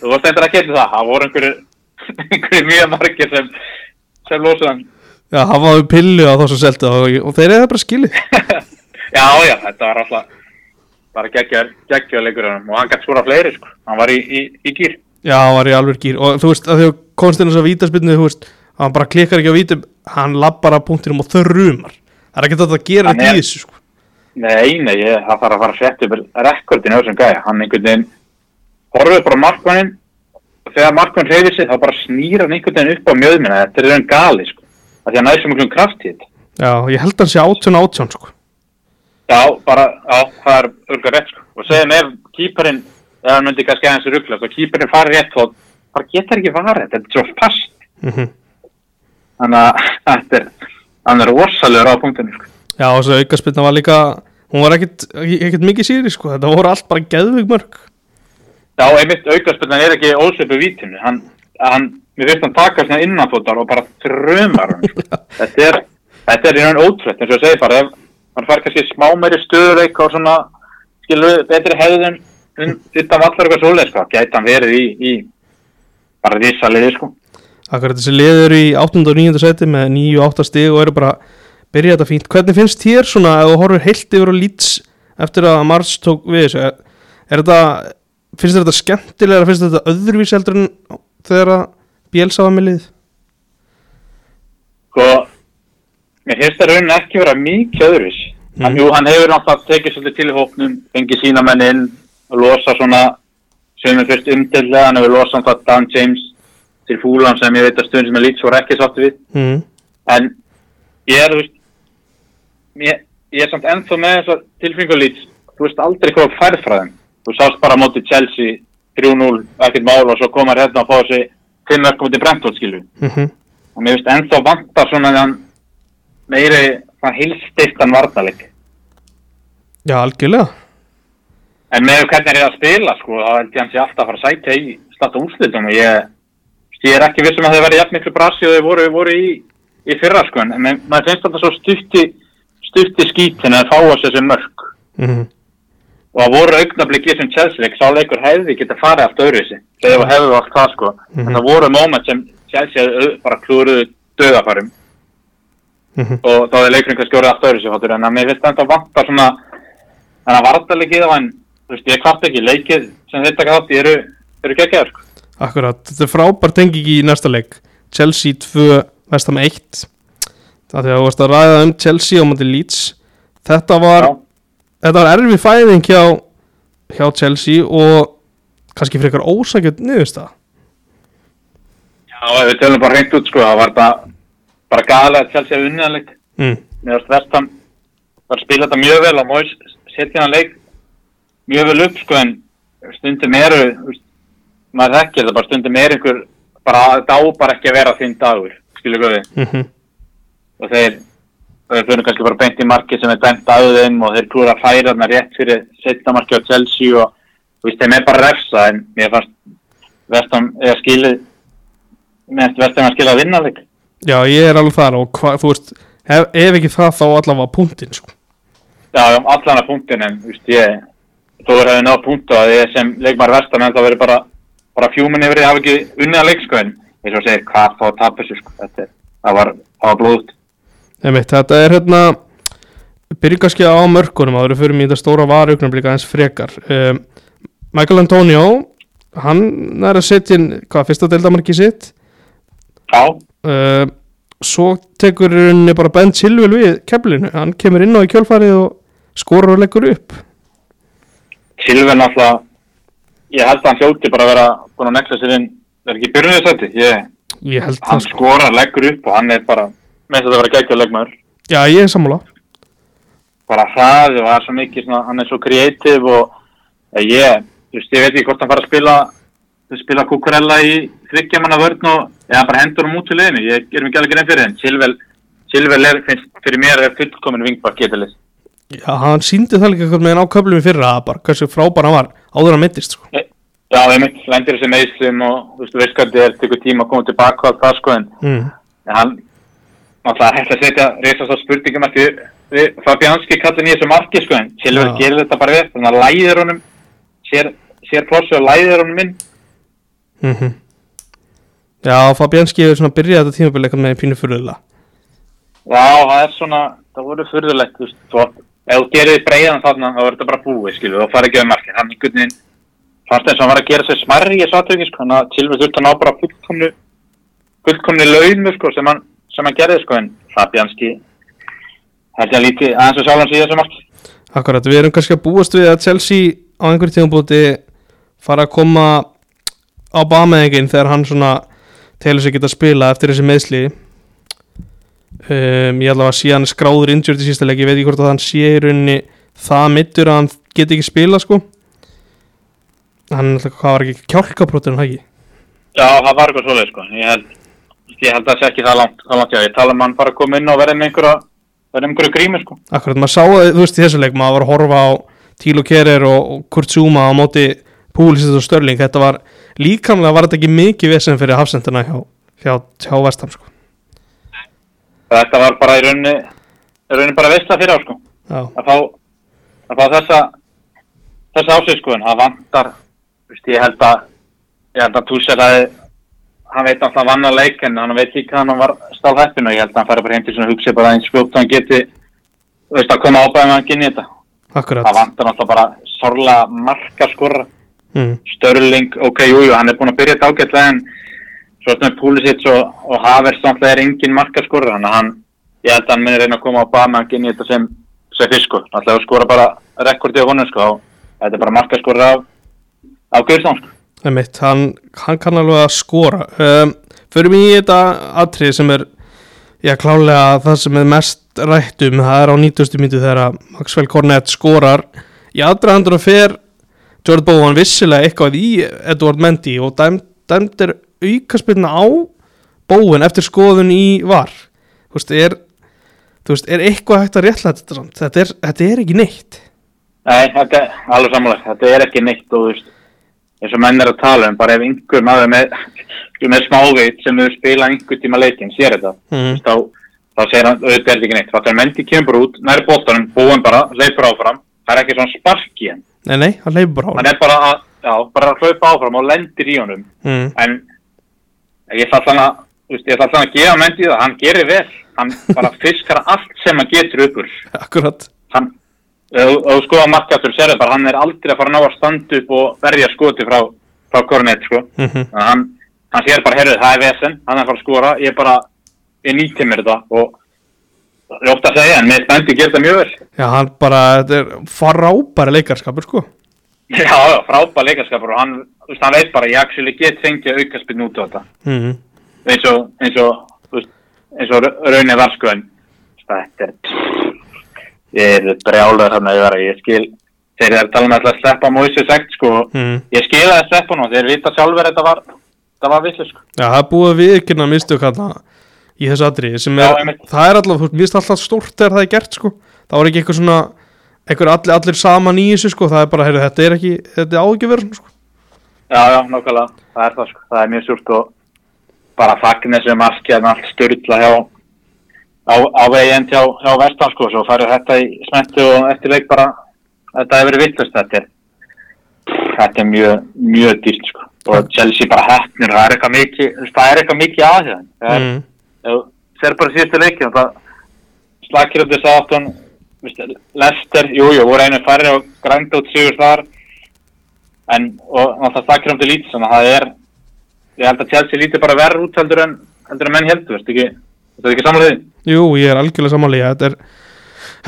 þú varst endur að geta það. Það voru einhverju, (laughs) einhverju mjög margir sem, sem losuð hann. Já, hann var pillu á þessu seldi og, og þeir eru það bara skilið (laughs) Já, já, þetta var alltaf bara geggjar leikur og hann gætt skora fleiri, sko. Hann var í, í, í gýr. Já, hann var í alveg gýr og þú veist, að því þess að vítaspinnu, þú veist, hann bara klikkar ekki á vítum, hann labbar að punktinum og þörrumar. Það er ekki þetta að gera er- í þessu, sko. Nei, nei, ég, það þarf að fara að setja upp rekordin á þessum gæja. Hann einhvern veginn horfið bara markmannin og þegar markmann reyðir sig þá bara snýr hann einhvern veginn upp á mjöðmina. Þetta er raun gali, sko. Það því að næði svo miklum kraft í þetta. Já, ég held að hann sé átjón átjón, sko. Já, bara, já, það er örgulega rétt, sko. Og segjum ef kýparinn, eða hann myndi kannski aðeins rugglast og kýparinn farið rétt þá bara getur ekki varðið. Þetta er svo fast. Mm Þannig að þetta er, er rosalegur á punktinu, sko. Já, og þessu aukaspinna var líka, hún var ekkit, ekkit mikið síri, sko. Þetta voru allt bara geðvig mörg. Já, einmitt aukarspilnan er ekki ósöpu vítinu. Hann, hann, mér finnst hann taka svona innanfótar og bara þrömar hann. sko. (laughs) þetta er, þetta er í raun ótrútt, eins og ég segi bara, ef hann fær kannski smá meiri stöðuleik og svona, skilur, betri hefðun, utan vallar eitthvað svoleið, sko, gæti hann verið í, í bara risaliði, sko. Akkurat þessi liður í 8. og 9. seti með 9 og 8 stig og eru bara byrja þetta fínt. Hvernig finnst þér svona ef þú horfir heilt yfir á Leeds eftir að Mars tók við þessu? Er, er þetta, finnst þetta skemmtilega, finnst þetta öðruvís heldur en þegar að Bielsa var með lið? Sko, mér finnst það raunin ekki vera mikið öðruvis. Mm. Jú, hann hefur náttúrulega tekið svolítið til í hópnum, fengið sína menn inn og losa svona, sem er fyrst umtillega, hann hefur losað það Dan James til fúlan sem ég veit að stundin sem er lít svo ekki sátti við. Mm. En ég er, veist, ég, ég er samt ennþá með þessar tilfinningalít, þú veist aldrei hvað færð frá þeim. Þú sást bara móti Chelsea 3-0, ekkert mál og svo komar hérna að fá þessi 5 verkum út í Brentford skilu Mm og mér finnst ennþá vantar svona þann meiri svona hilsteittan varnarleik Já, algjörlega. En með hvernig er ég að spila sko þá held ég hans ég alltaf að fara að sækja í starta úrslitum og ég, ég er ekki vissum að þau verið jafn miklu brasi og þau voru, voru í, í fyrra sko en maður finnst þetta svo stutti stutti skítin að fá að þessi mörg Mm og það voru augnablikið sem Chelsea-leik sá leikur hefði geta farið allt öðru þessi þegar hefðu allt það sko. Mhm. en það voru moment sem Chelsea bara klúruðu döðafarum -hmm. og þá er leikurinn kannski orðið allt öðru fattur en að mér finnst þetta vantar svona en að vartalegið á hann þú veist ég kvart ekki. Leikið sem þetta gátt eru, eru geggjaður sko. Akkurat, þetta er frábær tenging í næsta leik. Chelsea 2, Vestam 1 Það því að þú varst að ræða um Chelsea á móti Leeds. Þetta var, Já. þetta var erfið fæðing hjá, hjá Chelsea og kannski frekar ósækjöld niðurst það Já, ef við tölum bara hreint út sko það var þetta bara gæðlega að Chelsea hefði unnið hann leik. Mm. mér varst vestam var að spila þetta mjög vel og Móis setja hann leik mjög vel upp sko en stundum eru veist, maður þekkir það bara stundum er einhver bara bara ekki að vera þinn dagur skilur góði. Mm og þeir fyrir kannski bara beint í marki sem er dæmt að þeim og þeir klúra að færa þarna rétt fyrir setna marki á Chelsea og veist þeim er bara refsa en mér fannst vestam eða skilið finnst vestam að skilja að vinna leik. Já, ég er alveg þar og hva, þú veist ef, ef ekki það þá allavega punktin sko. Já, að punktin en þú veist ég þó er hefði náð punktu að ég sem leikmar vestam en það verið bara bara fjúmin yfir því að hafa ekki unnið að leik sko en eins og segir hvað þá þessu sko þetta það var, það var Einmitt, Þetta er hérna kannski á mörkunum að við fyrir mig í þetta stóra varaugnarblika aðeins frekar. Um, Michael Antonio hann er að setja inn hvað, fyrsta deildamarki sitt? Já, uh, svo tekur henni bara Ben Chilwell við keflinu, hann kemur inn á í kjölfarið og skorur og leggur upp Silven alltaf ég held að hann hljóti bara að vera búin að nekla sér inn. Er ekki byrjunnið sætti ég, ég held hann það sko, skorar, leggur upp og hann er bara með þetta að vera geggjað leikmaður. Já ég er sammála. Bara hraði og það er svo mikið svona, hann er svo kreatív og eh, ég, þú veist, ég veit ekki hvort hann fara að spila spila Kukurella í þryggjamanna vörn og eða bara hendur hann út til liðinu, ég gerum ekki alveg grein fyrir henn Silvel, Silvel er, finnst fyrir mér er fullkomin vingbak getulis Já, hann síndi það líka eitthvað með á köflum í fyrra að bara hversu frábær hann var áður hann mittist sko. Já, ég mynd, lendir þessi meðslum og þú veist, þetta er, tekur tíma að koma tilbaka allt það sko en mm. hann náttúrulega hægt að setja reysast á spurningum að við Fabianski kallir nýja þessu marki sko en Silver Já. gerir þetta bara vel þannig að læðir honum sér, sér plossu og læðir honum inn Mm Já, Fabianski hefur svona byrjað þetta tímabili eitthvað með pínu fyrirlega Já, það er svona, það voru fyrðulegt þú veist, ef þú gerir breiðan þarna þá verður þetta bara búið, skilu, þá fara ekki að markið. Hann einhvern veginn, fannst eins og hann var að gera sér smærri í þessu aðtöki, sko, hann að Silver þurft að ná bara fullkomnu fullkomnu launu, sko, sem hann, sem hann gerði, sko, en Fabianski held ég að líti aðeins og sjálfans í þessu marki. Akkurat, við erum kannski að búast við að Chelsea á einhverjum tímabúti fara að koma á bameðingin þegar hann svona telur sig geta að spila eftir þessi meðsli um, ég allavega sé hann skráður injured í sísta leik, ég veit ekki hvort að hann sé í rauninni það mittur að hann geti ekki spila sko. Hann alltaf, var ekki kjálkaprótur hann ekki? Já, það var eitthvað svoleið, sko, ég held ég held að það sé ekki það langt, það langt, já, ég tala um hann bara að koma inn og verða með einhverja verða með einhverju grími, sko. Akkurat, maður sá það, þú veist, í þessu leik maður var að horfa á Tílo Kerer og, og Kurt Zuma á móti Púlisist og Störling þetta var, líkamlega var þetta ekki mikið vesen fyrir hafsendina hjá, hjá, hjá Vestam sko. Þetta var bara í rauninni rauninni bara veistla fyrir á, sko. Að fá, að fá þessa þessa ásið sko en það vantar veist, ég held að ég held að Tuchel að hann veit alltaf vann að leik en hann veit líka hann var stál heppin og ég held að hann færi bara heim til svona hugsi bara eins fljótt og hann geti veist að koma ábæðum að hann kynni þetta. Akkurat. Það vantar alltaf bara sorglega marka skorra mm, Störling, ok, jú, jú, hann er búin að byrja þetta ágætlega en svo sem Pulisic og, og Havers náttúrulega er engin marka skorra þannig að hann, ég held að hann muni reyna að koma á með hann kynni þetta sem, sem fyrst sko náttúrulega skora bara rekordi á honum sko. Og þetta er bara marka skorra af, af Guðsson sko Einmitt, hann, hann kann alveg að skora. Um, Förum í þetta atrið sem er Já, klálega það sem er mest rætt um. Það er á 90. mínu þegar að Maxwell Cornett skorar. Í aðra handur að fer Jordan Bowen vissilega eitthvað í Edward Mendy og dæmd, dæmd aukaspilna á Bowen eftir skoðun í var. Þú veist, er Þú veist, er eitthvað hægt að réttlega þetta samt? Þetta er, þetta er ekki neitt. Nei, þetta er alveg samanlega, þetta er ekki neitt og þú veist, eins og menn er að tala um, bara ef einhver maður með, með smáveit sem hefur spilað einhver tíma leikinn, sér þetta, mm. þá, þá segir hann, auðvitað er ekki neitt, það er mendi kemur út, næri bóttanum, búin bara, leipur áfram, það er ekki svona spark í hann, Nei, nei, hann leifur bara á hann er bara að, já, bara að hlaupa áfram og lendir í honum, mm. en ég ætla allan að, að gefa mendi það, hann gerir vel, hann bara (laughs) fiskar allt sem hann getur uppur, Akkurat. Hann, ef þú skoða markaður sérðu bara, hann er aldrei að fara að ná að standa upp og verja skoti frá, frá Kornet, sko. mm að hann, hann sér bara, heyrðu, það er vesen, hann er að fara að skora, ég bara, ég nýtti mér þetta og það er ofta að segja, en með spendi gerir það mjög vel. Já, hann bara, þetta er frábæri leikarskapur sko Já, já, frábæð leikaskapur og hann, veist, hann veit bara, ég actually get fengið aukaspinn út á þetta. mm. Eins og, eins og, eins og ra- raunin var, sko, en þetta er, ég er brjálaður hann að vera, ég skil, þeir eru að tala um alltaf að sleppa Moise segt, sko, Mm. ég skil að sleppa nú, þeir vita sjálfur að þetta var, þetta var visslu, sko. Já, það er búið að viðkynna mistök hann í þessu atriði sem er, Já, það er alltaf, þú veist, alltaf stórt þegar það er gert sko, það var ekki eitthvað svona eitthvað allir, allir saman í þessu sko, það er bara, heyrðu, þetta er ekki, þetta er á ekki verið svona sko. Já, já, nákvæmlega, það er það sko, það er mjög súrt og bara fagn þessu marki að allt styrla hjá á, á veginn hjá, hjá vestan sko, svo farið þetta í smettu og eftir leik bara, þetta hefur verið vittlust, þetta er, þetta er mjög, mjög dýrt sko. Og Chelsea bara hefnir, það er eitthvað mikið, það er eitthvað mikið að það, það er, mm. þú ser bara síðustu leiki og það slakir upp þess aftan Lester, jú, jú, voru einu færri og grændi út sigur þar. En, og náttúrulega slakir um til lítið þannig að það er ég held að Chelsea lítið bara verð út heldur en heldur en menn heldur, veist ekki þetta er ekki því? Jú, ég er algjörlega samanlega, þetta er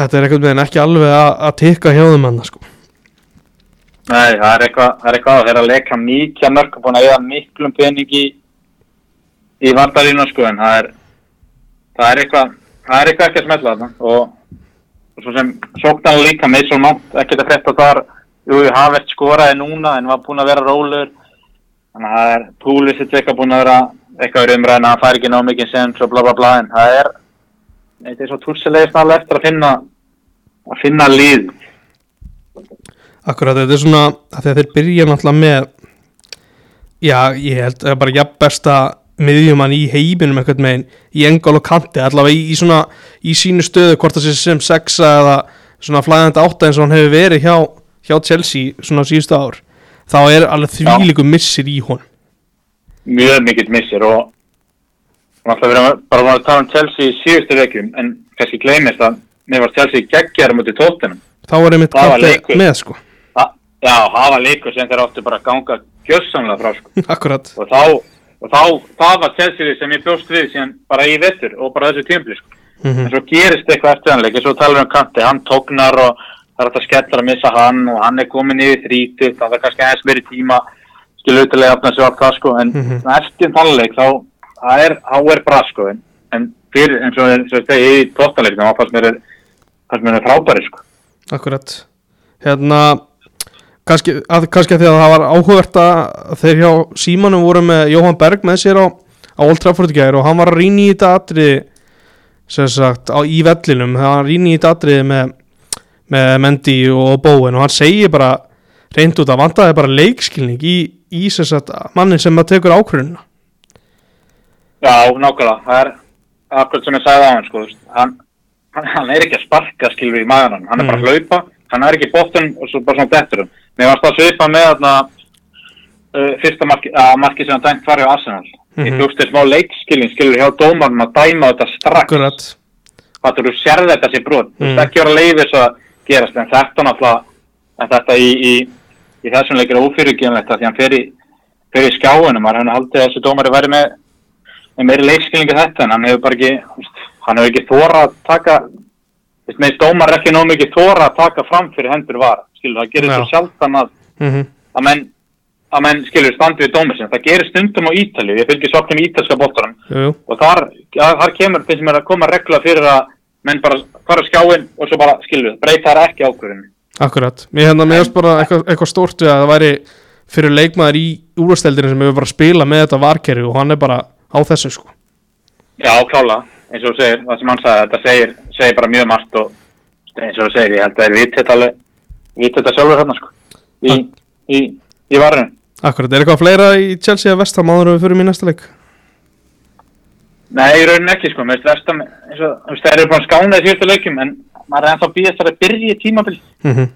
þetta er eitthvað með ekki alveg að, tikka hjá þeim hann sko. Nei, það er eitthvað, það er eitthvað að þeirra leika mikið að mörgum búin að eða miklum pening í í vandarínu sko en það er það er eitthvað, það er eitthvað ekki að smetla þarna. Og svo sem sóknar líka með svo mátt ekkert að frétta þar. Jú, Havert skoraði núna en var búin að vera rólur þannig að það er Púlisitt eitthvað búin að vera eitthvað umræðin að hann fær ekki ná mikið sens og bla bla bla en það er er svo túrsilegist alveg eftir að finna að finna líð Akkurat, þetta er svona að þeir byrja náttúrulega með já, ég held að það bara jafn besta miðjumann í heiminum eitthvað meginn í engál og kanti, allavega í, í svona í sínu stöðu, hvort það sé sem sexa eða svona flæðandi átta eins og hann hefur verið hjá, hjá Chelsea svona síðustu ár, þá er alveg þvílíku missir í hún mjög mikill missir og við erum bara að tala um Chelsea í síðustu vekjum en kannski gleymist að mér var Chelsea geggjar mútið tóttunum þá er einmitt var kanti með sko. Já, það var leikur sem þeir áttu bara að ganga gjössamlega frá sko. (laughs) Akkurat, og þá, og þá það var Chelsea sem ég bjóst við síðan bara í vettur og bara þessu tímpli sko. mm en svo gerist eitthvað eftir hann leik svo talar um kanti, hann tóknar og það er hægt að skella að missa hann og hann er komin yfir þrítið, það er kannski aðeins meiri tíma skilu utilega afna sig á það sko. En Mhm. svona eftir þann leik þá er, er bra sko. En, en fyrir eins og eins og þegar í tóttanleiknum þá fannst mér mér frábæri sko. Akkurat. Hérna kannski að, kannski að því að það var áhugavert að þeir hjá Símanum voru með Jóhann Berg með sér á, á Old Trafford í gær og hann var að rýna í þetta atriði sem sagt á, í vellinum. Það var að rýna í þetta atriði með, með Mendy og Bowen og hann segir bara reynd út að vantaði bara leikskilning í, í sem sagt mannin sem að tekur ákvörðunina. Já, nákvæmlega, það er akkurat sem ég sagði á hann, sko, hann, hann, hann er ekki að sparka skilur í maðurann, hann er bara að hlaupa, hann er ekki í bóttum og svo bara svona detturum. Mér varst að svipa með þarna uh, fyrsta marki, að marki sem hann dæmt var hjá Arsenal. Ég Mhm. hljókst þér smá leikskilin skilur hjá dómarnum að dæma þetta strax. akkurat, Hvað þú sérði þetta sér brot, þú Mhm. veist ekki vera leiðis að gerast, en þetta náttúrulega, þetta í, í, í þessum leikir er ófyrirgjönlegt að því hann fer í, fer í hefði haldið að þessi dómari væri með meiri leikskilningu þetta en hann hefur bara ekki hann hefur ekki þóra að taka þú veist, með er ekki nóg mikið þóra að taka fram fyrir hendur var skilur það gerir svo sjaldan að, mm að menn að menn skilur standi við dómar sinni það gerir stundum á Ítalíu, ég fylgir svolítið í ítalska bóttanum jú, jú, og þar, ja, þar kemur finnst mér að koma regla fyrir að menn bara fara á skjáin og svo bara skilur breyta þar ekki ákvörðinu akkurat. Hérna mér finnst bara eitthvað, eitthvað stórt við að það væri fyrir leikmaður í úrvasteldinu sem hefur bara að spila með þetta varkerfi og hann er bara á þessu sko. Já, klála, eins og segir, það sem hann sagði, þetta segir, segir bara mjög margt og eins og þú segir, ég held að það er vitt alveg, vitt þetta sjálfur hérna, sko, í, í, í varðinu. Akkurat, er eitthvað fleira í Chelsea að vestam áður við fyrir í næsta leik? Nei, í rauninni ekki, sko, með vestam, eins og, veist, það eru búin skána í síðustu leikjum, en maður er ennþá býðast að byrja í tímabil. Mm -hmm.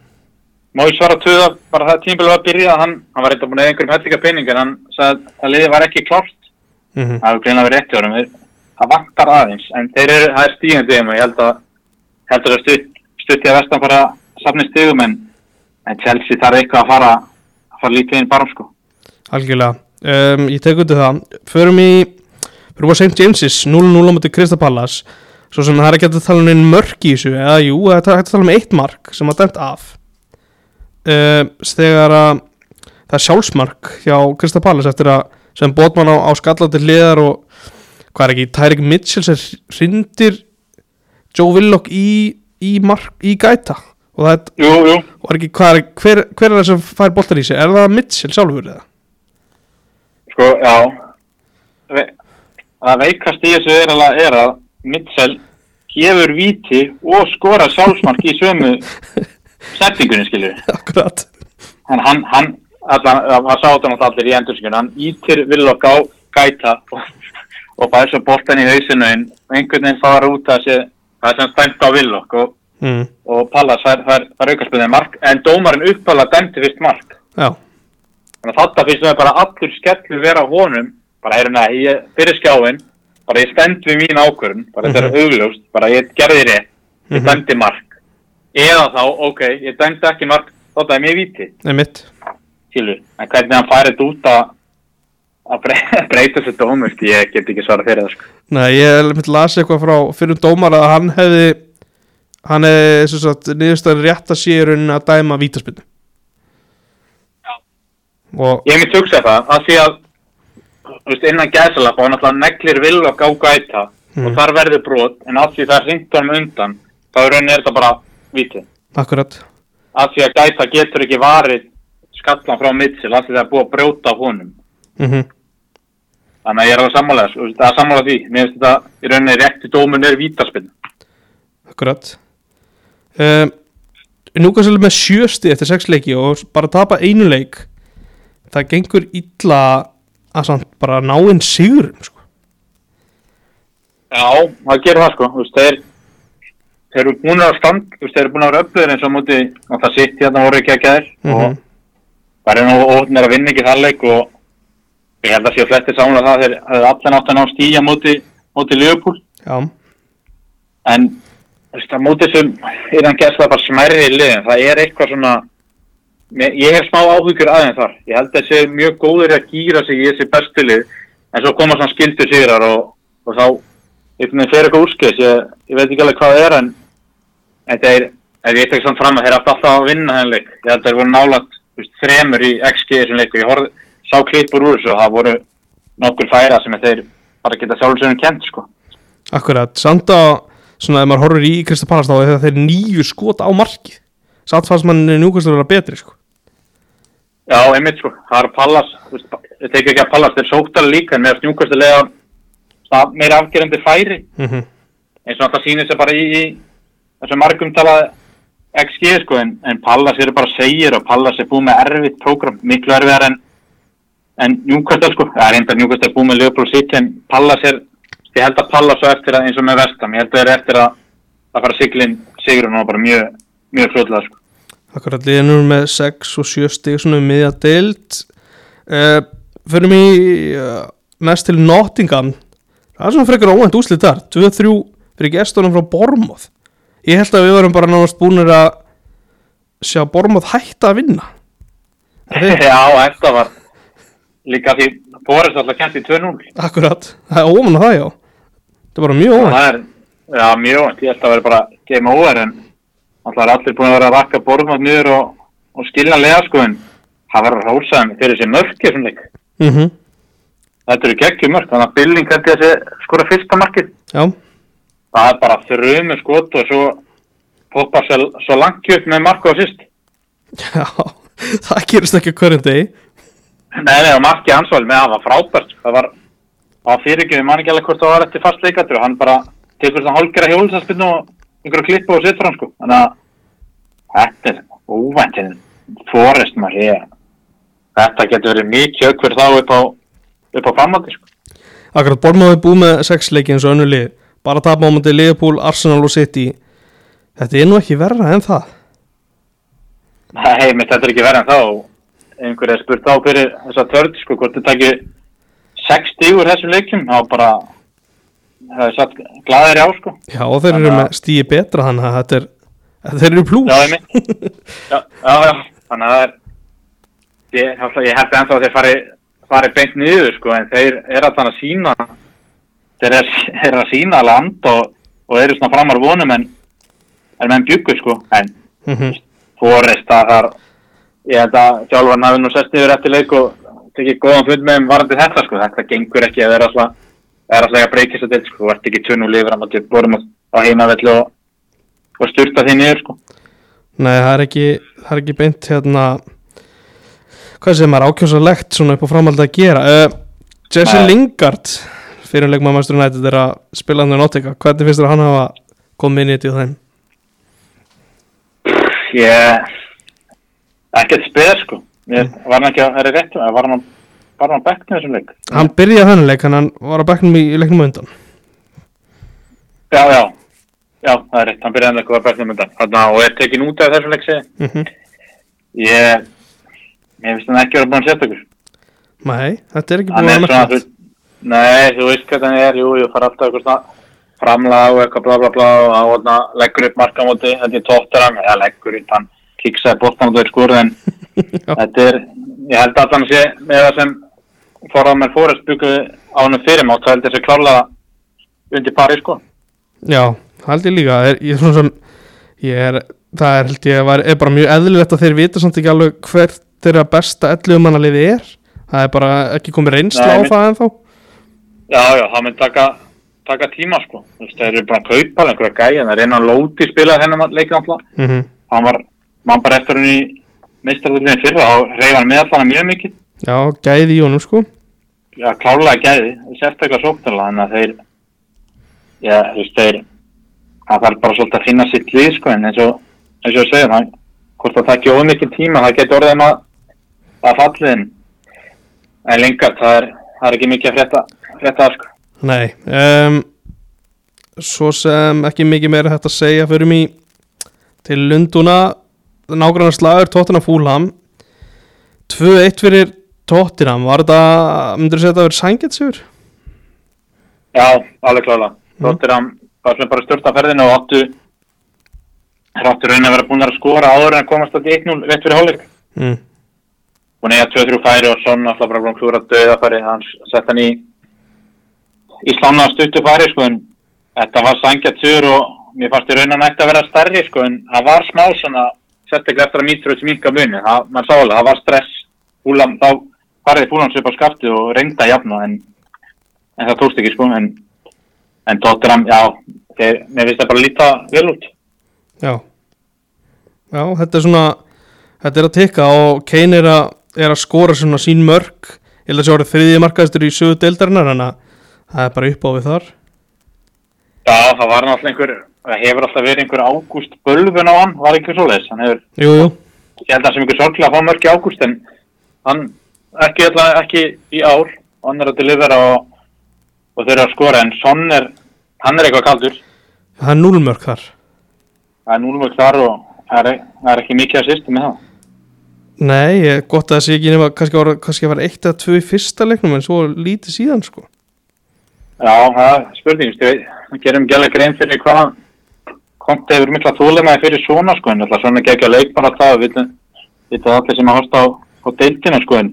Má ég svara tuða, bara það tímabil var að byrja, hann, hann var eitthvað búin að einhverjum hellinga pening, en hann sagði að liðið var ekki klárt. Mm Það hefur það vantar aðeins, en þeir eru, það er stígandi þeim og ég held að, heldur að stutt, stutti að vestan bara safni stigum, en, en Chelsea þarf eitthvað að fara, að fara lítið inn bara, sko. Algjörlega, um, ég tek undir það Förum í, förum á St. James's 0-0 á mútið Krista Pallas Svo sem það er ekki að tala um einn mörk í þessu Eða jú, það er hægt að tala um eitt mark sem að dæmt af um, Þegar að það er sjálfsmark hjá Krista Pallas Eftir að sem bótmann á, á skallandi hliðar og hvað er ekki, Tyrik Mitchell sem hrindir Joe Willock í, í, mark, í gæta og það er, Jú, jú, er ekki, hvað er, hver, hver er það sem fær boltar í sig? Er það Mitchell sjálfur eða? sko, já, það veikast í þessu er, alveg- er að Mitchell gefur víti og skora sjálfsmark í sömu (laughs) settingunni, skilur. Akkurat en hann, hann það sá þetta náttúrulega allir í endurskjun hann ítir Villok á gæta og, og bara svo boltan í hausinu en einhvern veginn fara út að sé það sem stæmt á Villok og, mm. og Pallas fær, fær, fær aukarspilnið mark en dómarinn uppála dæmti fyrst mark. Já, þannig að þetta finnst mér bara allur skellur vera á honum bara erum það, ég fyrir skjáin bara ég stend við mín ákvörðun bara þetta er augljóst, bara ég gerði rétt ég Mhm. dæmdi mark. Eða þá, ok, ég dæmdi ekki mark þá dæmi ég víti einmitt. Skilur, en hvernig hann færi þetta út að að bre- (laughs) breyta þessu dómust, ég get ekki svara fyrir það sko. Nei, ég mitt las eitthvað frá fyrir dómar að hann hefði hann hefði sem sagt niðurstaðan rétt að sé í rauninni að dæma vítaspinnu og Ég mitt hugsa það, að því að veist, innan gæsalappa og náttúrulega neglir vill og gá gæta Mm. og þar verður brot, en að því það er honum undan, þá er rauninni er þetta bara vítið. akkurat Af því að gæta getur ekki varið skallan frá Mitchell, af því það er búið að brjóta honum. mm Þannig að ég er alveg sammálega, sko, það er sammálega því. Mér finnst þetta í rauninni rétti dómun er vítaspinn. akkurat um, Núkastil með sjösti eftir sex leiki og bara tapa einu leik það gengur illa að samt bara ná inn sigurum sko. Já, það gerir það sko, veist, þeir, þeir eru búin að stand, þú veist, þeir eru búin að vera öflöður eins og á móti, og það sitt hérna voru ekki að þér Mhm. og það er nú óttnir að vinna ekki það leik og ég held að séu flestir samlega það þeir hefði allan átt að ná stíja móti, móti Já, en þú veist, að móti sem er hann gæst það bara smærri í liðin, það er eitthvað svona, ég hef smá áhugur aðeins þar, ég held að það sé mjög góður að gýra sig í þessi bestu lið, en svo koma svona skildu sigrar og, og þá veginn fer eitthvað úrskis, ég, ég veit ekki alveg hvað það er en þetta er, ef ég tek samt fram að þeir átt alltaf að vinna þennan leik, ég held að þeir voru nálat veist, þremur í XG þessum leiku, ég horf, sá klippur úr þessu og það voru nokkur færa sem þeir bara geta sjálfsögum kent sko. akkurat. Samt að, svona ef maður horfir í Krista Palast þá er það þeir nýju skot á markið Samt fannst mann Núkastil vera betri sko. Já, einmitt sko, það er Pallas, þú veist, ég tek ekki að Pallas, þeir sóttar líka en meðan snjúkastilega meira afgerandi færi, mm eins og það sýnir sér bara í, í þessum margum talað XG sko, en, en Pallas eru bara segir og Pallas er búið með erfitt prógram, miklu erfiðar en, en Newcastle sko, það er enda Newcastle búið með Liverpool City en Pallas er, ég held að Pallas á eftir að eins og með Vestam, ég held að það er eftir að að fara siglinn sigurinn og bara mjög, mjög fljóðlega sko. Akkurat liðanur með 6 og 7 stig svona um miðja deild. Uh, Förum í uh, næst til Nottingham. Það er svona frekar óvænt úslið þar. 2-3 fyrir gestunum frá Bormoth Ég held að við varum bara nánast búinir að sjá Bormoth hætta að vinna. (laughs) Já, þetta var líka því Boris alltaf kent í 2-0 Akkurat, það er óvænt það já. Það er bara mjög er, já, mjög óvænt, ég held að vera bara game over en alltaf er allir búin að vera að rakka Boris niður og, og skilja lega sko en það var rósaðum fyrir þessi mörki svona leik. Mm þetta eru geggjum mörk, þannig að Billing hætti þessi skora fyrsta markið. Já, það er bara þrjumi skot og svo poppa svo, svo langt upp með marku á sýst já (laughs) Það gerist ekki hverjum degi Nei, nei, og markið hans var með það var frábært. Það var, það var fyrirgjöf, ég man ekki alveg hvort það var eftir fast leikatri og hann bara tekur svona hálgera hjólsaspinnu og einhverju klippu og setur hann sko. Þannig að þetta er óvænt en Forrest maður ég þetta getur verið mikið aukverð þá upp á upp á framhaldi sko. Akkurat er búið með 6 leiki eins og önnu lið. Bara á mútið Liverpool, Arsenal og City. Þetta er nú ekki verra en það. Nei, mitt þetta er ekki verið en þá einhver er spurt á fyrir þessa törd sko, hvort þið takir 60 úr þessum leikjum, þá bara það er satt glæðir á sko. Já, og þeir eru með stíi betra þannig að þetta er þeir eru plús. Já, já, já, já, þannig að það er ég, ég held ennþá að þeir fari, fari beint niður sko, en þeir eru að þannig að sína þeir eru er að sína land og, og eru svona framar vonum en en menn bjuggu sko, en Mhm. Forrest að þar ég held að sjálfan hafi nú sest yfir eftir leik og tekið góðan fund með þeim varandi þetta sko, þetta gengur ekki að vera alltaf er alltaf að breyka þess að þetta sko, þú ert ekki tunnu lifur að maður borum á heimavelli og, og styrta því niður sko. Nei, það er ekki, það er ekki beint hérna hvað sem er ákjósalegt svona upp á framhald að gera. Uh, Jesse Nei. Lingard fyrir leikmaður Master United er að spila hann í Nottingham. Hvernig finnst þér að hann hafa komið inn í þetta í þeim? Ekkert speð sko. Ég var hann ekki að það er rétt var hann, var hann á bekknu þessum leik? Hann byrjaði þennan leik hann var á bekknum í, í leiknum undan. Já, já, já, það er rétt hann byrjaði eitthvað á bekknu myndan Þarna, og er tekin út af þessum leik mm -hmm. ég ég finnst hann ekki að vera búin að setja ykkur Nei, þetta er ekki er að þú, nei, þú veist hvað hann er, jú, ég fara alltaf eitthvað svona framlag og eitthvað bla bla bla og hann leggur upp markamóti, þetta er tóttur eða leggur upp, hann kiksaði bóttan og þau skurði en (laughs) þetta er, ég held að hann sé með það sem forðað með fórest bygguði á hann fyrir mátt, þá held ég sé klárlega undir pari sko. Já, það held ég líka. Er, ég, er svona sem, ég er, það er held ég var, er bara mjög eðlilegt að þeir vita samt ekki alveg hvert þeirra besta 11 manna liði er. Það er bara ekki komið reynsla á mitt- það ennþá. Já, já, það mynd taka taka tíma sko. Þú veist, þeir eru bara að kaupa einhverja gæja það er einn að lóti spila hennar leikið alltaf mm hann var, mann bara eftir hann í meistarðurlinni fyrra þá reyði hann með allan mjög mikið. Já, gæði í honum sko. Já, klárlega gæði, sérstaklega sóknarlega en að þeir já, þú veist, þeir það þarf bara svolítið að finna sitt lið sko en eins og, eins og segja það hvort það takki ómikið tíma, það getur orðið um að að fallið en en lengar, það er, það er ekki mikið að frétta, frétta sko. Nei um, Svo sem ekki mikið meira hægt að segja fyrir mig til Lunduna nágrannar slagur Tottenham Fúlham 2-1 fyrir Tottenham var þetta, myndur þú segja að þetta verið sængetsjur? Já, alveg klála. Þóttir hann var sem bara stört af ferðinu og áttu áttu raun að vera búin að skora áður en að komast að 1-0 rétt fyrir hálfleik. Mm. Að eiga 2-3 færi og svona alltaf bara búin klúra döða færi. Hann sett hann í í slána stuttu færi sko en þetta var sur og mér fannst í raun að nætti að vera stærri sko en það var smá svona sérstaklega eftir að þessi minka muni. Það, mann sá alveg, það var stress. Fúlam, þá fariði Fúlam sér upp á skafti og reynda jafna en, en það tókst ekki sko en En Tottenham, já, þeir, mér finnst það bara að líta vel út. Já Já, þetta er svona þetta er að tikka og Kane er að, er að skora svona sín mörg ég held að það sé orðið þriðið markaðistur í sögu deildarinnar en að það er bara upp á við þar Já, það var náttúrulega einhver, það hefur alltaf verið einhver ágúst bölvun á hann, var einhver svoleiðis. Hann hefur, Jú, jú, ég held að það sem einhver sorglega að fá mörg í ágúst, en hann ekki, alltaf, ekki í ár, hann er að delivera og, og þeir eru að skora, en Son er, hann er eitthvað kaldur. það er núlmörg þar Það er núlum ekki þar og það er, það er ekki mikið að sýstu með það. Nei, gott að það sé ekki nema kannski var, kannski var eitt eða tvö í fyrsta leiknum en svo lítið síðan sko Já, það er spurning, þú veist, við gerum ekki alveg grein fyrir hvað Konti hefur mikla þúlega fyrir svona sko, en alltaf svona ekki að leik bara það, við vitum allir sem að hosta á, á deildina sko, en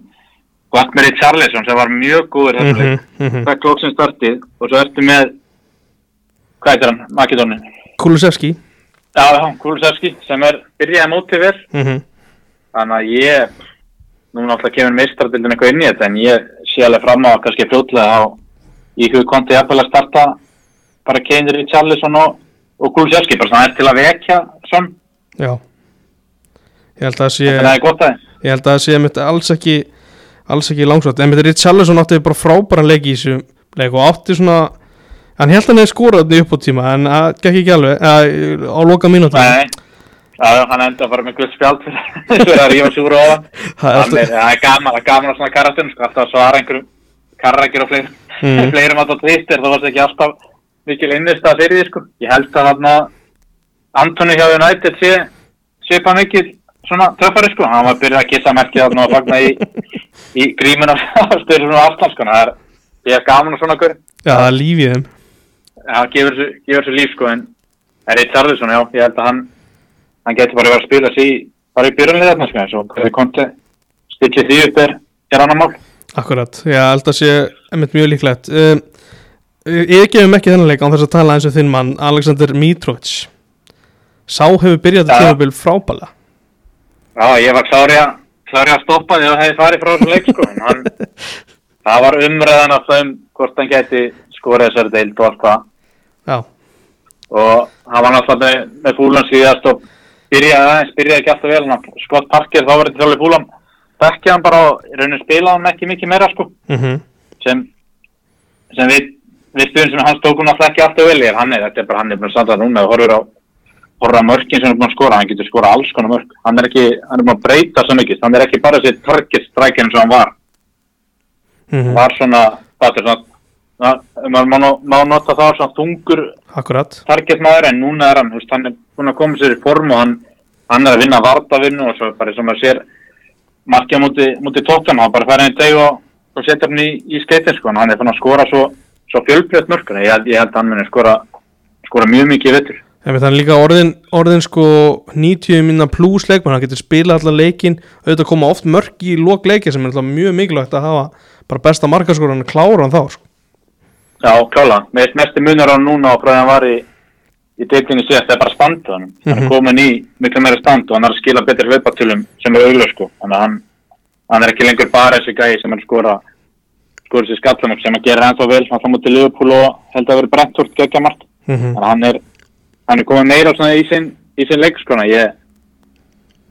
Blackberry Charlesson sem var mjög góður mm þessu leik, -hmm. það klók sem startið og svo ertu með, hvað heitir hann, Makedónin? Kulusevski Já, já, Kulusevski sem er byrjaði mótið vel, mm -hmm. þannig að ég, núna alltaf kemur meistardildin eitthvað inn í þetta, en ég sé alveg fram á kannski fljótlega á í hug konti að starta bara Keinir í Charlesson og, og Kulusevski, bara svona er til að vekja svona, Já Ég held að það sé að. Ég held að það sé mitt alls ekki alls ekki langsvægt, en mitt Richarlison átti bara frábæran leik í þessu leik og átti svona hann held að hann hefði skorað þetta upp á tíma en það gekk ekki alveg að, á loka já, hann enda bara með gull spjald (laughs) fyrir að rífa súra á hann. það er alltaf, gaman, á svona karatun, sko, alltaf að svara einhverjum karrakir og Mm. (laughs) fleirum að það tvistir, það var ekki alltaf mikil innist að fyrir því, sko. Ég held að hann að Antoni hjá United sé, bara mikil svona töffari, sko. Hann var byrjað að kissa merkið þarna og fagna í, í grímuna stöður svona aftan, sko. Það er, ég er gaman á svona hverju. já, það er lífið þeim Það gefur þessu- líf, sko, en er eitt Charlesson, já, ég held að hann, hann getur bara verið að spila sig í, bara í byrjunlið þarna, sko, eins og hverju konti stillið því upp er, er annar mál. Akkurat, ég held að sé einmitt mjög líklegt um, Ég gefum ekki þennan leik án þess að tala eins og þinn mann Alexander Mitrovic Sá hefur byrjað þetta Já. tímabil frábæla Já, ég var klári að, klári að stoppa því að það hefði farið frá þessum leik, sko, en hann, (laughs) það var umræðan af þeim hvort hann geti skorið þessari deild og allt það. Já, Og hann var náttúrulega með, með fúlan síðast og byrjaði aðeins, byrjaði ekki alltaf vel, skott parkir, þá var þetta þjóðlega fúlan, bekkja hann bara og rauninu spilaði hann ekki mikið meira, sko. mm sem, sem við, við stuðum sem hans tókum náttúrulega ekki alltaf vel ef hann er, þetta er bara hann er bara samt að núna og horfur á, horfur á mörkin sem hann er búin að skora hann getur skora alls konar mörk. Hann er ekki, hann er búin að breyta svo mikið hann er ekki bara þessi target striker eins og hann var. -hmm. var svona, það er svona na- maður má, nota það svona þungur akkurat. target maður en núna er hann, hann er búin að koma sér í form og hann, hann er að vinna vartavinnu og svo bara sem maður sér markja múti, múti tóttan hann bara færi henni deg og, og setja hann í, í skeitin sko, hann er fann að skora svo, svo fjölbreytt mörkur, ég, ég held að hann muni skora, skora mjög mikið vettur það er líka orðin, orðin sko 90 minna pluss leikmann, hann getur spilað allar leikin, auðvitað koma oft mörk í lok leiki sem er alltaf mjög mikilvægt að hafa bara besta markaskoran að klára hann þá sko. Já, klála, með mesti munur á hann núna frá því hann var í, í deildinni síðast er bara standu hann, hann Mhm. er komin í miklu meira stand og hann er að skila betri hlaupatölum sem er auðvitað sko, þannig að hann, hann er ekki lengur bara þessi gæi sem er að skora skor sér skallanum sem að gera ennþá vel, þá mútið Liverpool og held að vera Brentford geggja margt. mm Þannig að hann er, hann er komið meira svona í sinn, í sinn leik skona. Ég,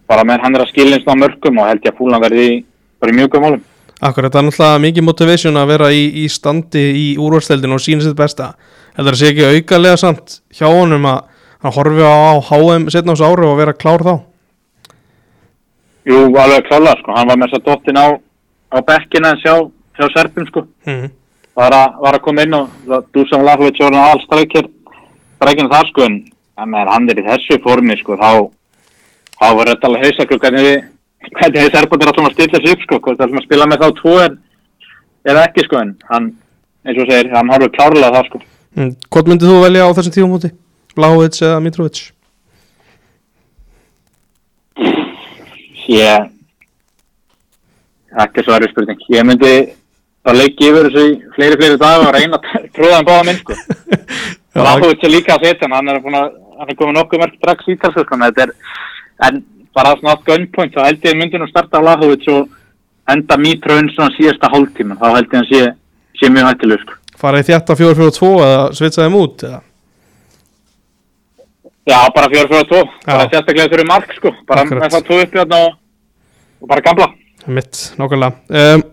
bara með hann er að skilja eins og mörgum og held ég að fúlan verði í, mjög góð málum. Akkurat, það er náttúrulega mikið motivation að vera í, í standi í úrvarsteldinu og sína sitt besta Þetta er sé ekki aukalega samt hjá honum að hann horfi á, HM setna ás ári og vera klár þá Jú, alveg klálega sko, hann var með þess að dottin á, á bekkina en sjá, sjá Serpum sko. mm. Var að, var að koma inn og það- Dusan Vlahovic var hann allstrækir, strækina það sko, en meðan hann er í þessu formi sko, þá, þá var þetta alveg hausaklu hvernig við Serpum er alltaf að stilla sig upp sko, hvort það er að spila með þá tvo er, eða ekki sko, en hann, eins og segir, hann horfður klárlega það sko. Mm. Hvort myndið þú velja á þessum tíum múti? Blávits eða Mitrovic? Ég, ekki svo erfið spurning, ég myndi að leiki yfir þessu fleiri, fleiri dag og reyna að (laughs) tróða hann báða minn sko. Vlahovic er líka að setja hann, er, að, hann er komið nokkuð mörg strax í þessu sko, er, en bara svona allt gunpoint, þá held ég myndi nú starta á Vlahovic og enda Mitrovic svona síðasta hálftíman, þá held ég hann sé, sé mjög hættileg sko. Fara í þjætta 4-4-2 eða svitsa þeim út? Eða? Já, bara fjóra fjóra tvo, bara Já. sérstaklega þurfi mark sko, bara Akkurat. með það tvo uppi þarna og, og bara gamla. Mitt, nákvæmlega um,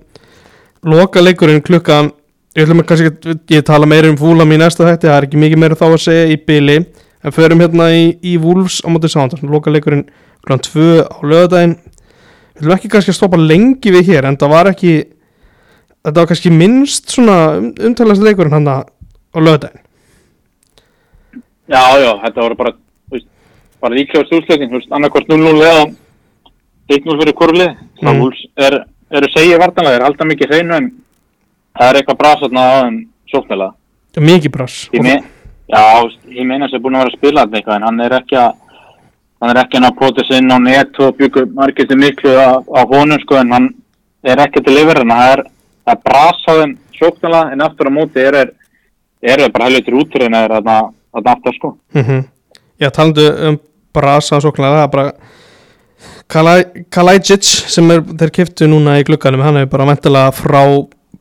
Loka leikurinn klukkan Ég ætlum að kannski að ég tala meira um fúlam í næsta þætti, það er ekki mikið meira þá að segja í byli En förum hérna í, í Wolves á móti Southampton Loka leikurinn klukkan 2 á lögadaginn Við ætlum ekki kannski að stoppa lengi við hér En það var ekki Þetta var kannski minnst svona um, umtalast leikurinn hann á lögadaginn Já, já, þetta voru bara, veist, bara þú veist, annarkvort 0-0 eða 1-0 fyrir korflið. Mm. Það mm. er, eru segið vartanlega, þeir halda mikið hreinu en það er eitthvað brasatna á þeim sóknilega. Mikið brass Ég me, já, þú veist, ég meina sem er búin að vera að spila þetta eitthvað en hann er ekki að, hann er ekki að ná prótis inn á net og byggur margir til miklu á, á honum sko en hann er ekki til yfir en það er, það er brasa á þeim sóknilega en aftur á móti er, er, er, er bara helvitur útrýðin þarna þarna aftur sko. mm Já, talandu um brasa sóknlega, það er bara Kalajic sem er, þeir kiftu núna í glugganum hann er bara mentilega frá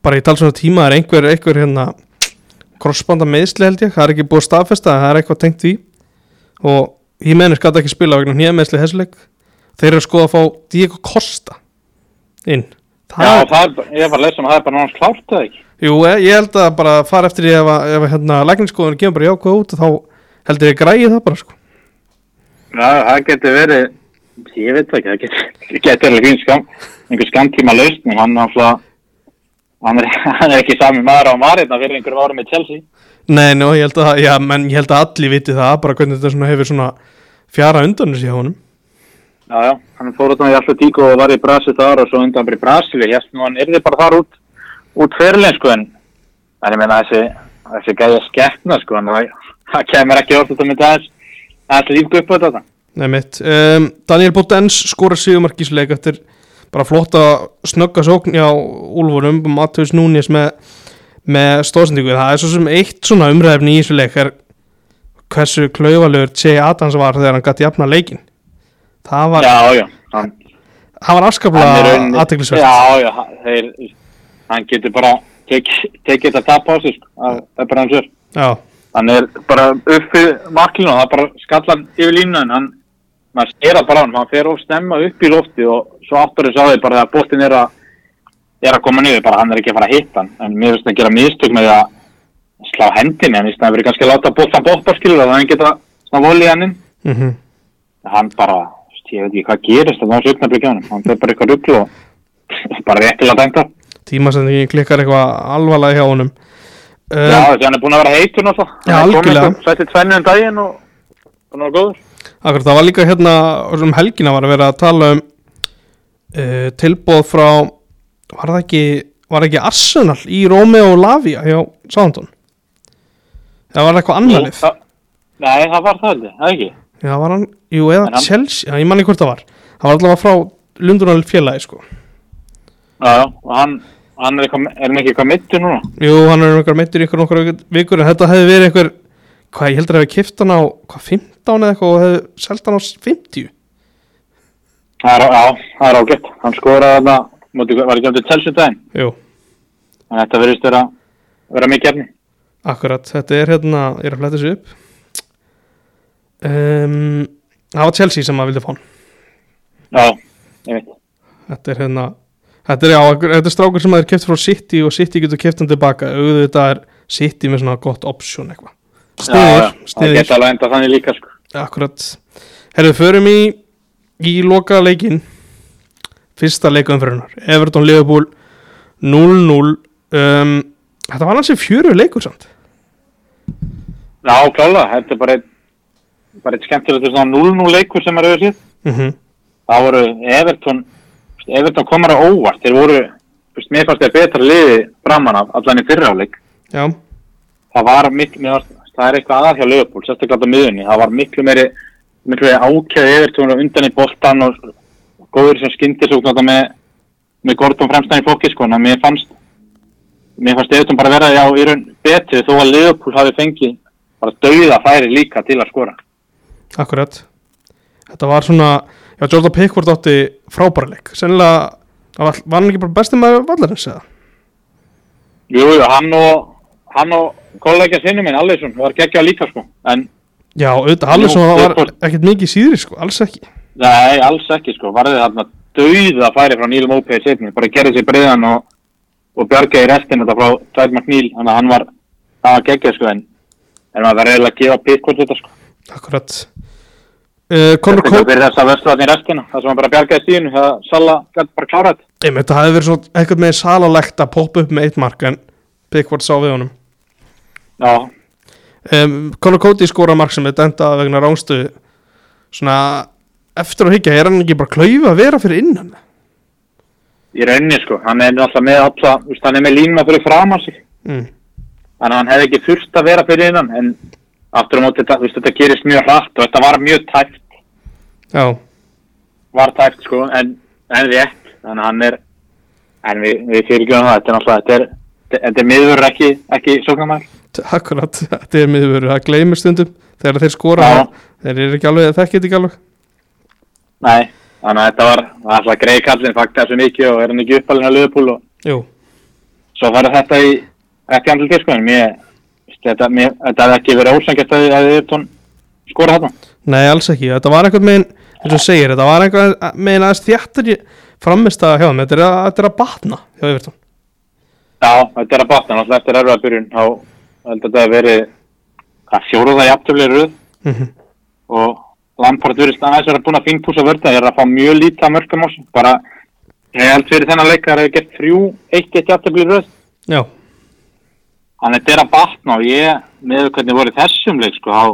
bara í talsvona tíma er einhver, einhver hérna crossbanda meðsli held ég það er ekki búið að staðfesta, það er eitthvað tengt því og Jimenez gæti ekki spila vegna nýja meðsli hessuleik þeir eru skoða að fá Diego Costa inn það, Já, það er, ég var að lesa um að það er bara náttúrulega klárt eða ekki. Jú, eh, ég held að bara fara eftir ef, ef hérna, lækningsskoðun kemur bara jákvæð út þá heldur ég græði það bara sko. Já, það getur verið, ég veit ekki, það getur, getur alveg fín skam, einhver skamtíma lausn, en hann náttúrulega, hann er, (laughs) hann er ekki sami maður á marirna fyrir einhverjum árum með Chelsea. Nei, nú, ég held að, já, menn ég held að allir viti það, bara hvernig þetta svona hefur svona fjara undan þessi hjá honum. Já, já, hann fór út á í Atletíko og var í Brasil þar og svo undan bara í Brasil, ég held nú hann yrði bara þar út, út fyrirlega, sko, en, en ég meina þessi, þessi gæði skeppna, sko, en það, kemur ekki orðið að mynda aðeins, aðeins lífgu upp á þetta. Nei, mitt. Um, Daniel Botens skora sigumarkísleik eftir bara flotta snögga sókn hjá Úlfurum, Matthews Núnis með, með stóðsendingu. Það er svo sem eitt svona umræðefni í þessu leik er hversu klaufalegur J. Adams var þegar hann gæti jafna leikin. Það var, Já, já, hann, var hann er afskaplega aðteglisvert. Já, já, hann- þeir, hann getur bara tekið tek þetta tap á sig, það er bara hans er. Já, Hann er bara uppi marklinu og það er bara skallan yfir línu en hann, maður sér það bara á hann, hann fer of stemma upp í lofti og svo áttur þess að því bara þegar boltin er að, er að koma niður, bara hann er ekki að fara að hitta hann, en mér finnst að gera mistök með að slá hendinni, en stæðan verið kannski að láta boltan bópa skilur og þannig geta svona volið hann inn, mhm. hann bara, ég veit ekki hvað gerist það var svo uppnaflik hjá hann, hann fer bara eitthvað rugglu og (laughs) bara réttilega dæmta. tímasendingi klikkar eitthvað alvarlega hjá honum. Um, Já, því hann er búin að vera heitur náttúrulega. Já, Hann er kominn algjörlega. einhver- Sætti tvennu um daginn og hann var góður. Akkur, það var líka hérna um helgina var að vera að tala um uh, tilbóð frá var það ekki, var ekki Arsenal í Romeo Lavia hjá Southampton það var eitthvað annar lið Það- Nei, það var það ekki. já, var hann, jú, eða hann- Chelsea já, ég manni hvort það var, það var allavega frá Lundunal félagi, sko Já, og hann, hann er, eitthvað, er ekki eitthvað mittur núna? jú, hann er einhver meittur í ykkur nokkra vikur en þetta hefði verið einhver hvað, ég heldur að hefði kipt hann á, hvað, 15 eða eitthvað og hefði selt hann á 50 Það er, já, það er ágætt. Hann skoraði þarna, var ekki um til Chelsea daginn. jú, en þetta verðist vera, vera mikið efni. Akkurat, þetta er hérna, ég er að fletta þessu upp. Um, Það var Chelsea sem að vildi fá hann. Já, ég veit Þetta er hérna Þetta er, já, þetta er strákur sem að er keft frá City og City getur keft hann tilbaka. Auðvitað er City með svona gott option eitthvað Sniðir, já, það geta alveg enda þannig líka sko. Akkurat. Herðu, förum í í loka leikin fyrsta leikumfyrirnar Everton Liverpool 0-0 um, Þetta var hansi fjöru leikur samt. Já, klála, þetta er bara eitt bara eitt skemmtilegt svona 0-0 leikur sem er auðvitað mm það voru Everton Everton komar á óvart. Þeir voru, mér fannst þeir betra liði framan af allan í fyrrjáleik Já, það var fannst, það er eitthvað aðað hjá Leopold, sérstaklega á miðunni, það var miklu meiri miklu meiri ákjæði Everton og undan í boltan og góður sem skyndi svo með, með Gordon fremstan í fólki sko, en mér fannst mér fannst Everton bara vera já, í raun betri þó að Leopold hafi fengið bara dauða færi líka til að skora. Akkurat. Þetta var svona, já, Jordan Pickford átti frábæra leik. Sennilega, var, hann ekki bara besti maður vallarins eða? Jú, jú, hann og hann og kollega sinni minn, Allisson, var geggja líka sko, en Já, auðvitað, Alisson Jú, var ekkert mikið síðri sko, alls ekki. Nei, alls ekki sko, varðið þarna dauða færi frá Níl Mópei setni, bara gerði sér breiðan og, og bjargaði restin þetta frá Tvæð McNeil, þannig að hann var það var geggjað sko, en en maður verður eiginlega að gefa Pickford þetta sko. Akkurat. Uh, Þetta Cody fyrir þess að vörslu þarna í restina, það sem hann bara bjargaði stíðinu, það Salla gæti bara klára þetta hefði verið svona eitthvað með salalegt að poppa upp með eitt mark en Pickford sá við honum um, Conor Cody skora mark sem er dæmda vegna rángstu svona eftir að higgja, er hann ekki bara klaufa að vera fyrir innan? Í rauninni sko, hann er alltaf með alla, þú veist, hann er með línuna fyrir fram sig. Mm. þannig að hann hefði ekki þurft að vera fyrir innan en aftur á móti þetta, þetta gerist mjög hratt og þetta var mjög tæft Já, var tæft sko en, en rétt. Þannig að hann er en við, við fyrirgjum það, þetta er náttúrulega þetta er, þetta er miður ekki, ekki sóknarmæl akkurat (laughs) þetta er miður, það gleymur stundum. Þegar þeir skora, Já. þeir eru ekki alveg þekkið ekki alveg. Nei, þannig að þetta var alltaf greið kallin, fakt þessu mikið og er hann ekki uppalinn að löðupúl og Jú, svo fara þetta í ekki andil sko mér þetta, þetta hefði ekki verið ósangjast að þið er skora þarna. Nei alls ekki. Þetta var einhvern megin, eins og segir þetta var einhvern megin aðeins þjættur framist að hjá þeim, þetta er að, þetta batna hjá Evertón Já, þetta er að batna, náttúrulega eftir erfiða byrjun þá held að þetta verið hvað fjóruða í afturlega röð? Mm -hmm. og Lampard verið aðeins að vera búin að fínpúsa vörða, er að fá mjög lítið að mörgum á sig, bara ég held fyrir þennan leik að það hefði gert þrjú, eitt eitt röð, Já, þannig að þetta er að batna og ég, með hvernig voru þessum leik sko, þá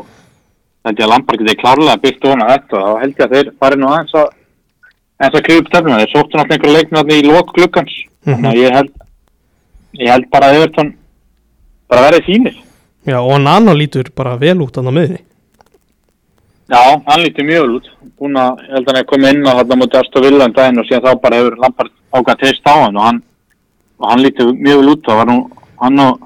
held ég að Lampard getið klárlega byggt ofan að þetta og þá held ég að þeir farið nú aðeins að aðeins að krifa upp stefnum, þeir sóttu náttúrulega einhverju leiknum í lok glukkans, þannig að ég held ég held bara að Everton bara verið fínir já og Nana lítur bara vel út annað miðri Já, hann lítur mjög vel út. Búin að, ég held að hann er komið inn á þarna mútið Astor Villa um daginn og síðan þá bara hefur Lampard ákvæmt að teist á hann og hann, og hann lítur mjög vel út. Það var nú, hann og,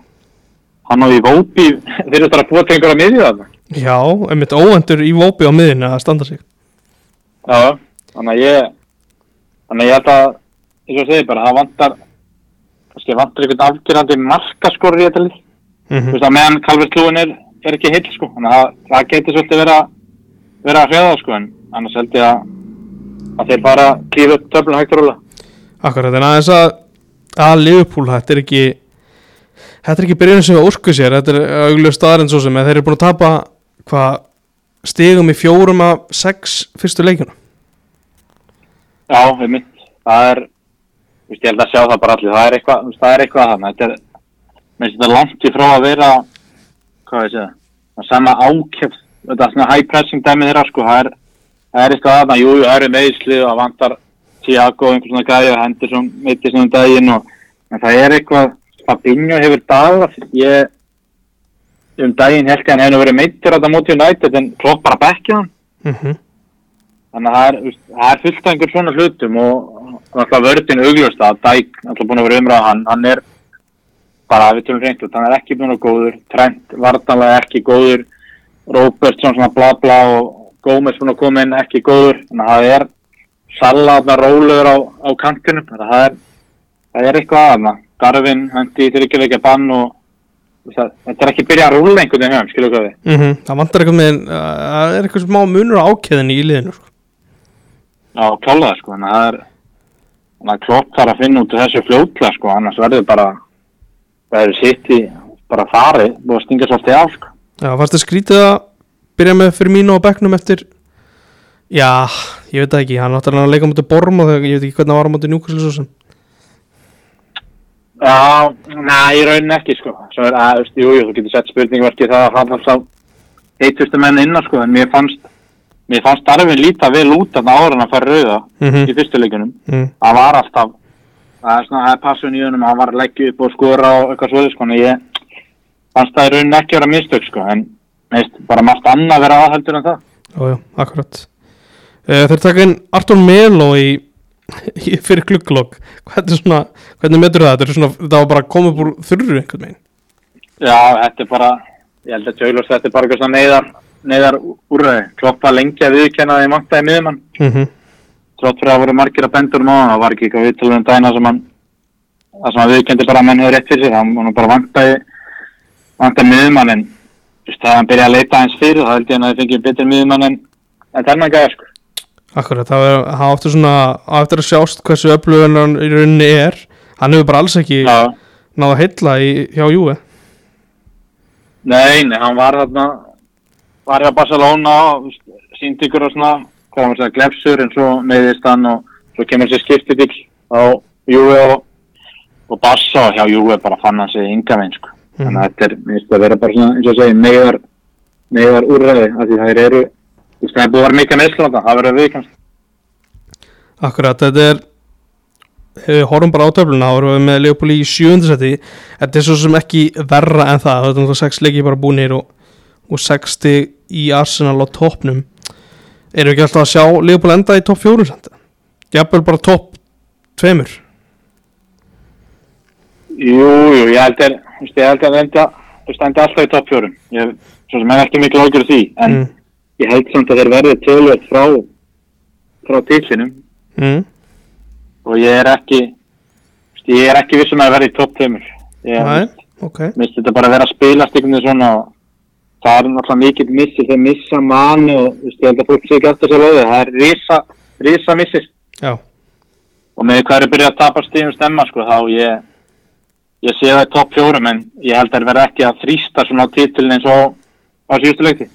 hann og í Vópi (laughs) þeir eru bara að búa til einhverja miðið þarna. Já, einmitt óendur í vópi á miðinu að standa sig Já, þannig að ég, þannig að ég held að, eins og ég segi bara, það vantar, kannski vantar einhvern afgjörandi markaskorur í þetta lið. Mm Þú veist að meðan Calvert Lúin er, er ekki heill sko, þannig að það geti svolítið vera, vera að hreða sko, en annars held ég að, að þeir bara klífa upp töflun hægt og róla. Akkurat, en aðeins að að Liverpool, þetta er ekki þetta er ekki byrjun sem ósku sér þetta er augljóð staðarinn svo sem þeir eru búin að tapa hvað stigum í fjórum af sex fyrstu leikjuna Já, við mynd, það er, ég held að sjá það bara allir, það er eitthvað, það er eitthvað þannig, þetta er, minnst þetta er langt í frá að vera, hvað veist ég, það sama ákjöf, þetta er svona high pressing dæmið þeirra, sko, það er, það er eitthvað þarna, jú, jú, það eru meðisli og vantar Tiago, einhvers svona gæði og Henderson meiti svona um daginn og, en það er eitthvað, Fabinho hefur dagað, ég, um daginn held ég hann hefur verið meittir á þetta móti United en klopp bara bekkið hann mm -hmm. þannig að það er, það er fullt af einhver svona hlutum og alltaf vördin augljóst að Dæk, alltaf búin að vera umræða hann, hann er bara, við tölum reynd hann er ekki búin að góður, Trent vartanlega ekki góður, Robertson svona bla bla og Gómez búin að koma inn ekki góður, þannig að það er Salla þarna rólegur á, á kantinu, þannig að það er, er eitthvað aðna Darvin hendi í þryggjuleikja bann og þú þetta er ekki byrjað að rúla einhvern veginn hjá, skilur hvað við. mm Það vantar eitthvað með Það er eitthvað smá munur á ákæðinni í liðinu sko. Já, klálega, sko, en það er, þannig að klopp þarf að finna út þessu fljótlega, sko, annars verður bara, verður sitt í, bara farið, búið að stinga svolítið af, sko. Já, fannst það skrítið að byrja með fyrir mínu á bekknum eftir Já, ég veit það ekki Hann hann að leika mútið Borm og ég veit ekki hvernig hann var mútið Newcastle svo sem Já, næ, í rauninni ekki, sko. Svo er, að, jú, þú getur sett spurningverki það að hann alltaf heitustu menn innan, sko, en mér fannst, mér fannst Darvin líta vel út þarna áður en að fara rauða Mhm. í fyrstu leikunum. mm. hann var alltaf það er svona, það er passun í önum hann var að leggja upp og skora og eitthvað svoði sko, en ég fannst það í rauninni ekki vera mistök sko, en neist, bara margt annað vera aðhaldur en það. Já, já, akkurat. Uh, Þeir taka inn Artur Melo í, í fyrir glugglokk Hvernig svona, hvernig metur það? Þetta, er svona, þetta var bara að koma upp úr þurru einhvern veginn. Já, þetta er bara ég held að tjóðlust þetta er bara eitthvað svona neyðar neyðar úrræði, kloppa lengi að viðkenna því mangtaði miðumann, mm -hmm. Trótt fyrir að voru margir að bendur um hann, það var ekki eitthvað viðtölu um dæna sem hann það sem hann viðkendi bara að menn hefur rétt fyrir sig, hann var bara vangtaði vangtaði miðumann en þú veist, það hann byrjaði að leita eins fyrir, þá held ég að þið fengið betri miðumann en, en þennan gæði sko. Akkurat, það það áttur svona á eftir að sjást hversu öflugun hann í rauninni er. Hann hefur bara alls ekki Já, náða að heilla í, hjá Júi nei, nei, hann var þarna, var hjá Barcelona og síndi ykkur og svona, hvað hann var að glefsur en svo meðist hann og svo kemur sér skiptið til á Juve og, og Barca og hjá Juve bara fann hann sig ynga veginn, sko. Þannig að þetta er, minnst að vera bara svona, eins og segja, meðar, meðar úrræði, af því það eru, það er búið að vera mikið meðslanda, það verður viðkvæmst. Akkurat, þetta er við horfum bara á töfluna þá erum við með Leopold í sjöndasæti þetta er svo sem ekki verra en það þetta er náttúrulega sex leiki bara búnir og, og 60 í Arsenal á toppnum erum við ekki alltaf að sjá Leopold enda í topp fjóru jafnvel bara topp tveimur Jú, jú, ég held að, ég held að enda, enda alltaf í topp fjórum. Ég, svo sem er ekki mikil ágjör því, en mm. ég held samt að þeir verði tölvöld frá, frá tillinum Mm. og ég er ekki, ég er ekki vissum að verði í topp tveimur. Ég Nei, ok minnst þetta bara að vera að spila stíknum svona og það er náttúrulega mikill missi, þeir missa manni og, ég held að fólk sé ekki alltaf sér lögðu, það er risa, risa missir. Já, og með hvað er byrjað að tapa stíðum stemma sko, þá ég ég sé það í topp fjórum en ég held að það verði ekki að þrýsta svona á titilin eins og á síðustu leikti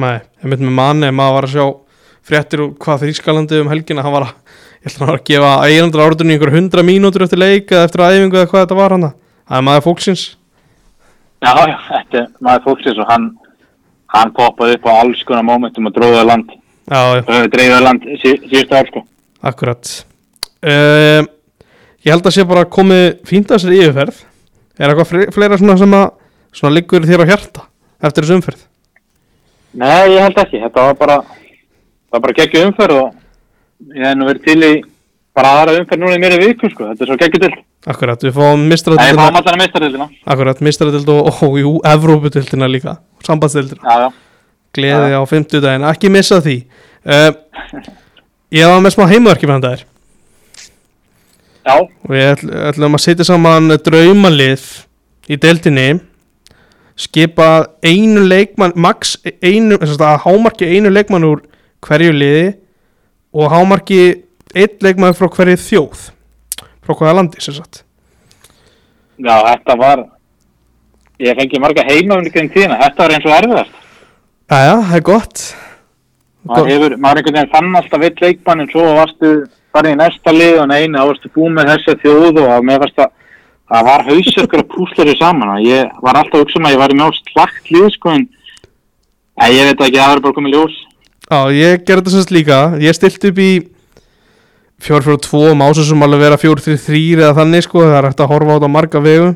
nei, ég mynd með manni maður var að sjá fréttir og hvað Þrískalandi um helgina hann var að, ég held að hann var að gefa eiginandra áratunni einhver hundra mínútur eftir leik eða eftir æfingu eða hvað þetta var hann það er maður fólksins. Já, já, þetta er maður fólksins og hann hann poppaði upp á alls konar mómentum og dróðaði land, dreifaði land sí, síðustu ár sko. Akkurat. Uh, Ég held að sé bara komið sér yfirferð. Er eitthvað fle- fleira svona sem að svona liggur þér á hjarta eftir þessu umferð? Nei, ég held ekki, þetta var bara bara geggju umferð og ég hef nú verið til í bara aðra umferð núna í mér í viku sko, þetta er svo geggju til Akkurat, við fáum til Akkurat, mistradildina og, og jú, Evrópudildina líka. Sambandsdildina, Já, já, gleði á 50 daginn Ekki missa því. Uh, Ég var með smá heimaverki með hann þær já, og við ætl, ætlum að setja saman draumalið í deildinni. Skipa einu leikmann max einu, þess að hámarki einu leikmann úr hverju liði. Og hámarki einn leikmann frá hverju þjóð? Frá hvaða landi sem sagt? Já, þetta var ég fengi marga heima um líka tíðina, þetta var eins og erfiðast. Jæja, það er gott. Maður hefur, maður einhvern veginn fann alltaf vitt leikmann en svo varstu farið í næsta lið og neina, þá varstu búið með þessa þjóð og mér fannst að það var hausökkur að púsla þér saman og ég var alltaf að hugsa um að ég var í mjög slagt lið sko en ég veit ekki, það verður bara komið ljós. Já, ég gerði þetta semst líka. Ég stilt upp í 4-4-2 og másu sem alveg vera 4-3-3 eða þannig sko, það er hægt að horfa á þetta marga vegu.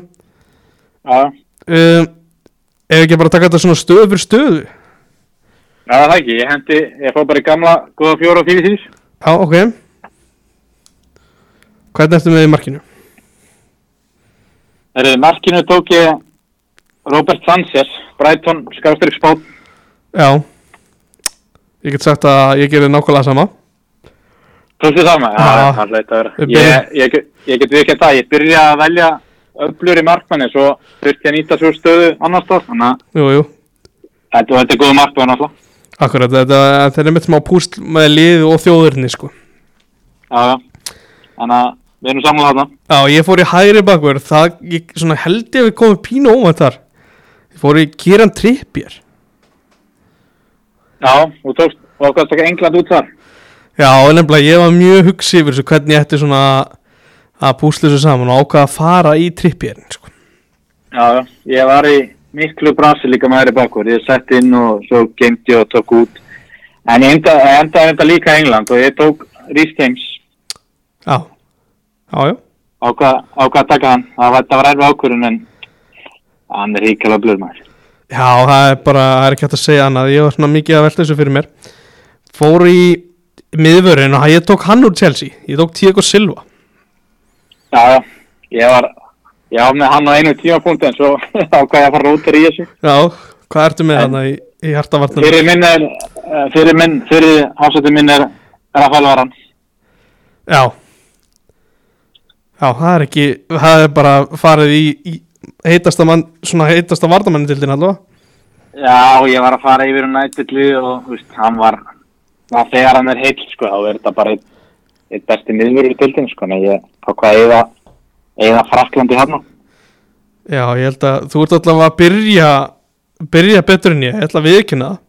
Já, um, ef ekki bara taka þetta svona stöðu fyrir stöðu? Já það ekki, ég hendi, ég fór bara í gamla góða fjóra og fyrir því Já, ok. Hvernig ertu með í markinu? Það er markinu tók ég Robert Sanchez, Brighton, Skástrík Spát Já. Ég get sagt að ég gerir nákvæmlega sama Það maður? Já. Það hleit að vera. Ég, ég, ég get ekki það, ég byrja að velja öflur í markmanni svo þurfti að nýta svo stöðu annars það þannig að jú, jú. Þetta, er góð markmann alltaf Akkurat, þetta, þetta er einmitt smá púsl með lið og þjóðurni sko. Já, já. þannig að við erum samlað þarna. Já, ég fór í hægri bakur það, ég svona held ég að við komum pínu óvænt þar. Ég fór í Kieran Trippier. Já, þú tókst og ákvæmst ekki England út þar Já, nefnilega ég var mjög hugsi yfir þessu hvernig ég ætti svona að púsla þessu saman og ákvaða að fara í Trippierin sko. já, ég var í miklu brasi líka með hægri bakur ég sett inn og svo gemdi og tók út. En ég enda, endaði enda líka England og ég tók Rhys James. Já, já, já. Ákvað ákvað að taka hann. Það var, var erfið ákvörðun en hann er híkjala blöð maður. Já, það er bara, það er ekki hægt að segja annað. Ég var svona mikið að velta þessu fyrir mér. Fór í miðvörinn og ég tók hann úr Chelsea. Ég tók Tiago Silva. Já, já, ég var ég var með hann á einu tímapunkti en svo (laughs) ákvað ég að fara út í þessu Já, hvað ertu með hann í, í hartavartunum? fyrir minn er eh, fyrir minn, fyrir ásættu minn er Rafael Varan Já. Já, það er ekki Það er bara farið í, í heitasta mann, svona heitasta vardamanni til þín allavega. Já, ég var að fara yfir um nættullu og þú veist, hann var það þegar hann er heill, sko, þá er þetta bara eitt, eitt besti miðvörður til þinn, sko, en ég ákvað eða eða Fraklandi hann Já, ég held að þú ert allavega að byrja byrja betur en ég, ég ætla að viðkynna það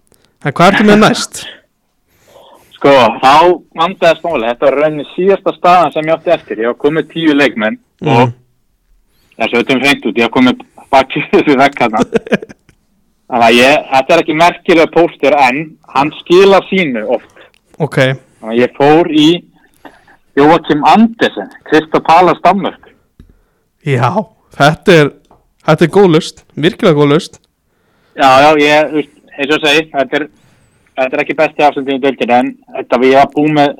En hvað ertu með næst? (laughs) Sko, þá vandaði smáli, þetta var rauninni síðasta staðan sem ég átti eftir. Ég var komið tíu leikmenn og þess að þetta er fengt út, ég var komið baki þessu vekk hérna. (laughs) Þannig að ég, þetta er ekki merkilega póstur en hann skila sínu oft. Ok, Þannig að ég fór í Jóakim Andersen, Krista Pala Stammörk. já, þetta er þetta er góð lust, virkilega góð lust Já, já, ég, eins og segi, þetta er, þetta er ekki besti afsendin í dölgin en þetta við var búið með,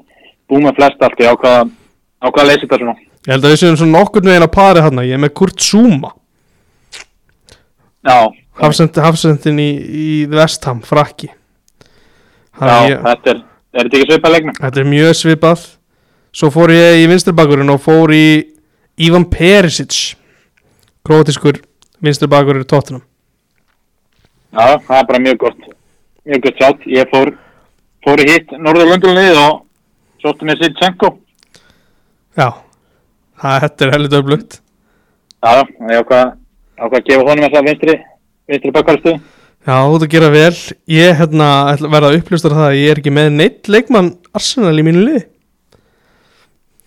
búið með flest allt, ég ákvaða, ákvaða að leysa þetta svona. Ég held að við séum svona nokkurnu veginn að pari hann Ég er með Kurt Zuma Já, Hafsend, Hafsendin í, í Vestham, frakki já, ég, þetta er, er þetta ekki svipað leiknum? Þetta er mjög svipað Svo fór ég í vinstribakurinn og fór í Ivan Perisic Krótiskur vinstribakur í tóttunum Já, það er bara mjög gott, mjög gott sjátt. Ég fór, fór í hitt Norðurlöndunlið og sótti mér Sitsenko. Já, það þetta er heldur öflugt Já, ég ákvað, að gefa honum þess að vinstri, vinstri bakkalstu. Já, þú ert að gera vel Ég hérna, verða að upplýsta það að ég er ekki með neitt leikmann Arsenal í mínu liði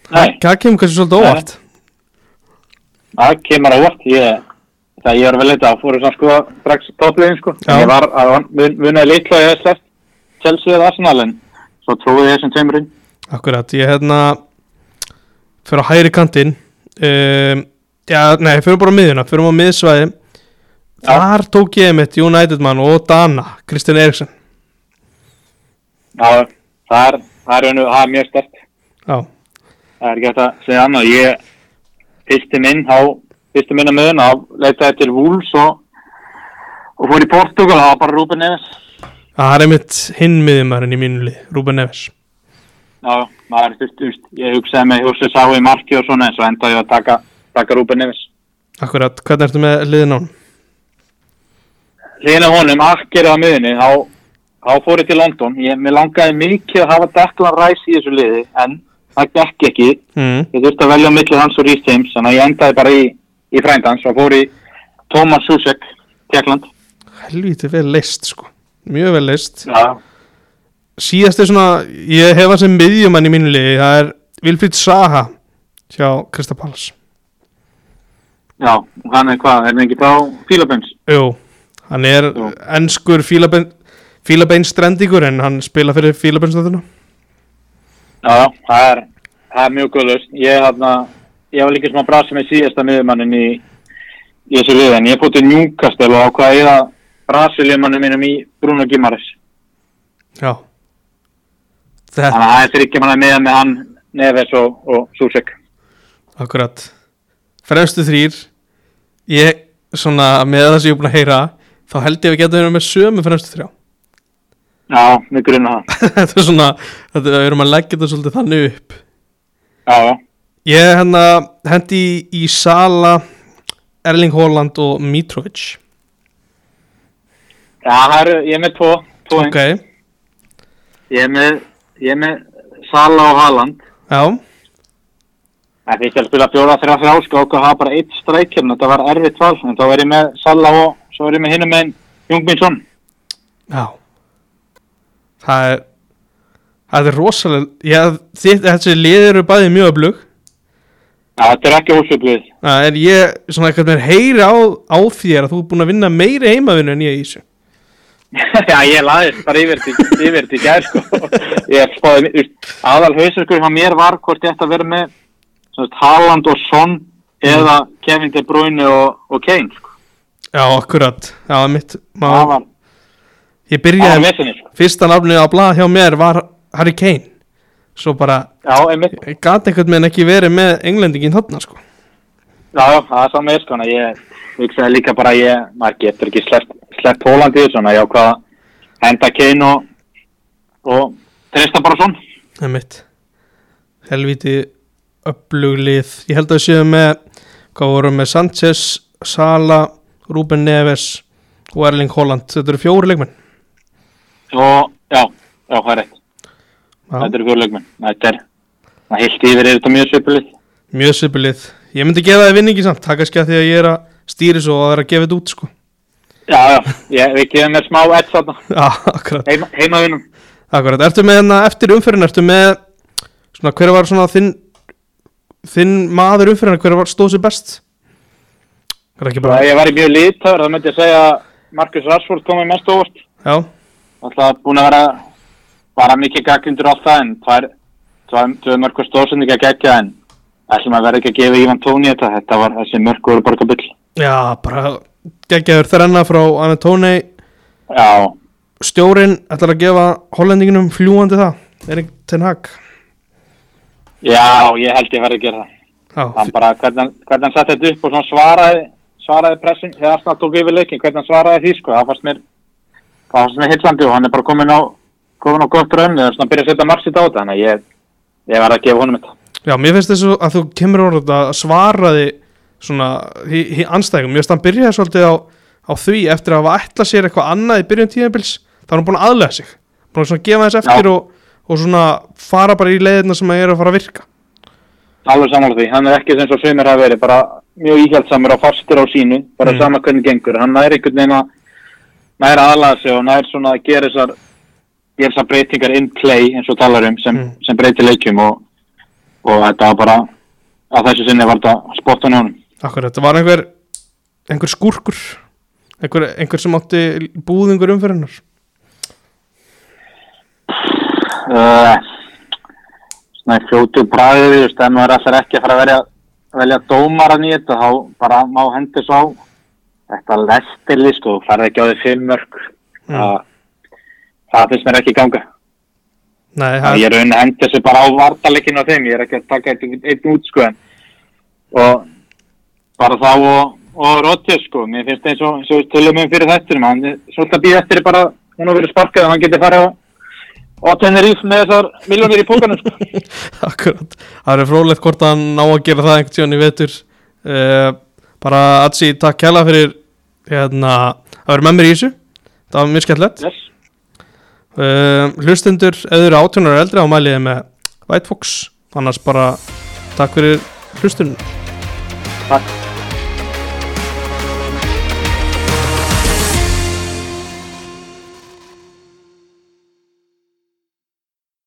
Nei, Það kemur kannski svolítið óvart það kemur á vort. Ég, það ég var vel eitthvað að fóru svona sko strax toppliðin sko. Já. Ég var að vunaði litla og ég hef sett Chelsea eða Arsenal en svo trúið ég þessum tveimurinn. Akkurat, ég hérna fyrir á hægri kantinn um, Já, nei, fyrir bara á miðjuna fyrir á miðsvæði. Þar tók ég mitt United mann og Dana, Kristján Eriksson Já, það er, það það mjög stert. Já, Það er ekki hægt að segja annað. Ég fyrsti minn á, fyrsti minn að miðun á leitaði til Wolves og, og fór í Portugal, það var bara Ruben Neves. það er einmitt hinn miðjumærin í mínu lið, Rúben Neves Já, maður er fyrst, veist, ég hugsaði með Hjósi Sá í marki og svona en svo endaði ég að taka, taka Ruben Neves. Akkurat, hvernig ertu með liðin á hann? Líðin af honum, akkerið á miðunni, þá, þá fór ég til London. Ég, mér langaði mikið að hafa Declan Rice í þessu liði, en það gekk ekki. Mm. Ég þurfti að velja á milli hans og Rhys James, þannig að ég endaði bara í, í frændans og fór í Thomas Susek, Tjekkland. Helvítið vel leist sko Mjög vel leist Já. Síðast er svona, ég hef hann sem miðjumann í mínu liði Það er Vilfríð Saha hjá Krista Pallas Já, hann er hvað, er hann ekki frá Fílabens? Jú, hann er ennskur fílabein, fílabeinstrendingur en hann spila fyrir fílabeinstöðuna Já, það er, það er mjög góð lausn. Ég, ég var líka smá brasi með síðasta miðumannin í, í þessu liði, en ég fótt til Newcastle og ákvaði eða brasiliumannin mínum í Bruno Gimares. Já Þetta, Þannig að það er þryggja manna miða með hann, Neves og, og Susek. akkurat Fremstu þrýr Ég, svona, með það sem ég er búin að heyra Þá held ég að við getum verið með sömu fremstu þrjá. Já, mig grunna. (laughs) Þetta er svona, þetta við erum að leggja þetta svolítið þannig upp. Já. Ég hérna hendi í, í Sala Erling Haaland og Mitrovic. Já, eru, ég er með tvo, tvo Ok, Ég er með, ég er með Sala og Haaland. já, Það finnst ég að spila fjóra þrjá þrjá sko og hafa bara eitt strækjum, þetta var erfitt val, en þá er ég með Sala og svo er ég með hinum með Jungminsson. já Það er Það er rosalega þitt, Þessi lið eru bæði mjög öflug Já, þetta er ekki ósöfluð. Það er ég svona eitthvað með heyri á, á þér að þú er búin að vinna meiri heimavinu en ég í þessu (laughs) Já, ég laðist bara yfir til, yfir til gær sko. (laughs) Ég spáði, aðal sko hjá mér var hvort ég ætti að vera með Haaland og Son eða Kevin De Bruyne og, og Kane sko. Já, akkurat. Mitt Það var, Ég það var byrjaði vesinni sko. Fyrsta nafnið á blað hjá mér var Harry Kane. Svo bara Já. Ég gat einhvern veginn ekki verið með englendingin þarna sko. Já, já, það er saman sko, en ég hugsaði líka bara að ég, maður getur ekki sleppt, sleppt Hólandi, svona, já, hvað, henda Kane og, og treysta bara svona. Það er mitt Helviti uppluglið Ég held að séum með Hvað vorum með Sanchez, Sala Ruben Neves og Erling Haaland. Þetta eru fjóri leikmenn. Og, já, já, það er rétt, Já, þetta eru fjóðleikmenn, þetta er, það heilt yfir er þetta mjög svipulið. Mjög sipulið Ég myndi gefa það vinningi samt Takk að skjá því að ég er að stýri svo og það er að gefa þetta út sko. Já, já, ég, við gefum mér smá (laughs) akkurat. Heima, heimavinum. Akkurat, ertu með hérna eftir umferðin Ertu með svona hver var svona þinn Þinn maður umferðin Hver var stóð sér best? Er það bara Ég var í mjög lítar, það myndi ég segja að Marcus Rashford komið mest óvart. Já, Alltaf búin að vera, bara mikið gaggrindur alltaf, en tvær, tvær, tvær mörgur stóðsendinga gegja, en ætlum að vera ekki að gefa Ívan Tóni þetta, þetta var þessi mörgur byll. já bara Geggjaður þrenna frá Anatoni Já, Stjórin ætlar að gefa hollendinginum fljúandi það Erik Ten Hag já, ég held ég verði að gera það. Já, Hann bara, hvernig, hann- setti þetta upp og svaraði, svaraði pressin, þegar Arsenal tók yfir leikin, hvernig hann svaraði því, sko, það fannst mér, það fannst mér hillandi og hann er bara komin á, komin á gott raun, svona að byrja að setja margsitt á þetta, þannig að ég, ég verði að gefa honum þetta. já, mér finnst þessu að þú kemur orðið að svaraði svona í, í anstæðingum Mér finnst hann byrjaði svolítið á, á því eftir að hafa ætla sér eitthvað annað í byrjun tíðanbils þá er hann búin að aðlega sig. Búin að gefa þess eftir og, og svona fara bara í leiðina sem að er að fara að virka. Alveg samanlega því, hann er ekki sem svo mjög íhjaldsamur og fastur á sínu, bara Mm. sama hvernig gengur, hann næri einhvern veginn að, næri aðlaða sig og næri svona að gera þessar, gera þessar breytingar in play eins og talar um sem, Mm. sem breytir leikjum og, og þetta var bara, að þessu sinni var þetta spottan hjá honum. Akkur, þetta var einhver einhver skúrkur einhver, einhver sem átti búðingur umferðinar Uh, svona í fljótu bræði, þú veist, ef maður ætlar ekki að fara að velja, velja dómaran í þetta, þá bara má hendur svo á þetta lestirli, sko, þú færði ekki á því fimm mörg, Mm. það, það finnst mér ekki ganga. Nei, Það það ég er að henda þessu bara á vartalikinu á þeim, ég er ekki að taka einn ein út, sko, en, og bara þá og, og Rodgers, sko, mér finnst og, eins og tölum um fyrir þetturum, hann er svolítið að býða eftir bara, hún har verið sparkað og hann getur farið á og Tenerife með þessar miljónir í pókanum, sko. (laughs) Akkurat, það er frólægt hvort hann ná að gera það einhvern tíðan í vetur uh, bara Atsi, takk kæla fyrir hérna, að vera með mér í þessu það var mjög skemmtilegt Yes. uh, hlustendur, ef þau eru átjónar eldri á mæliði með White Fox annars bara takk fyrir hlustunum Takk.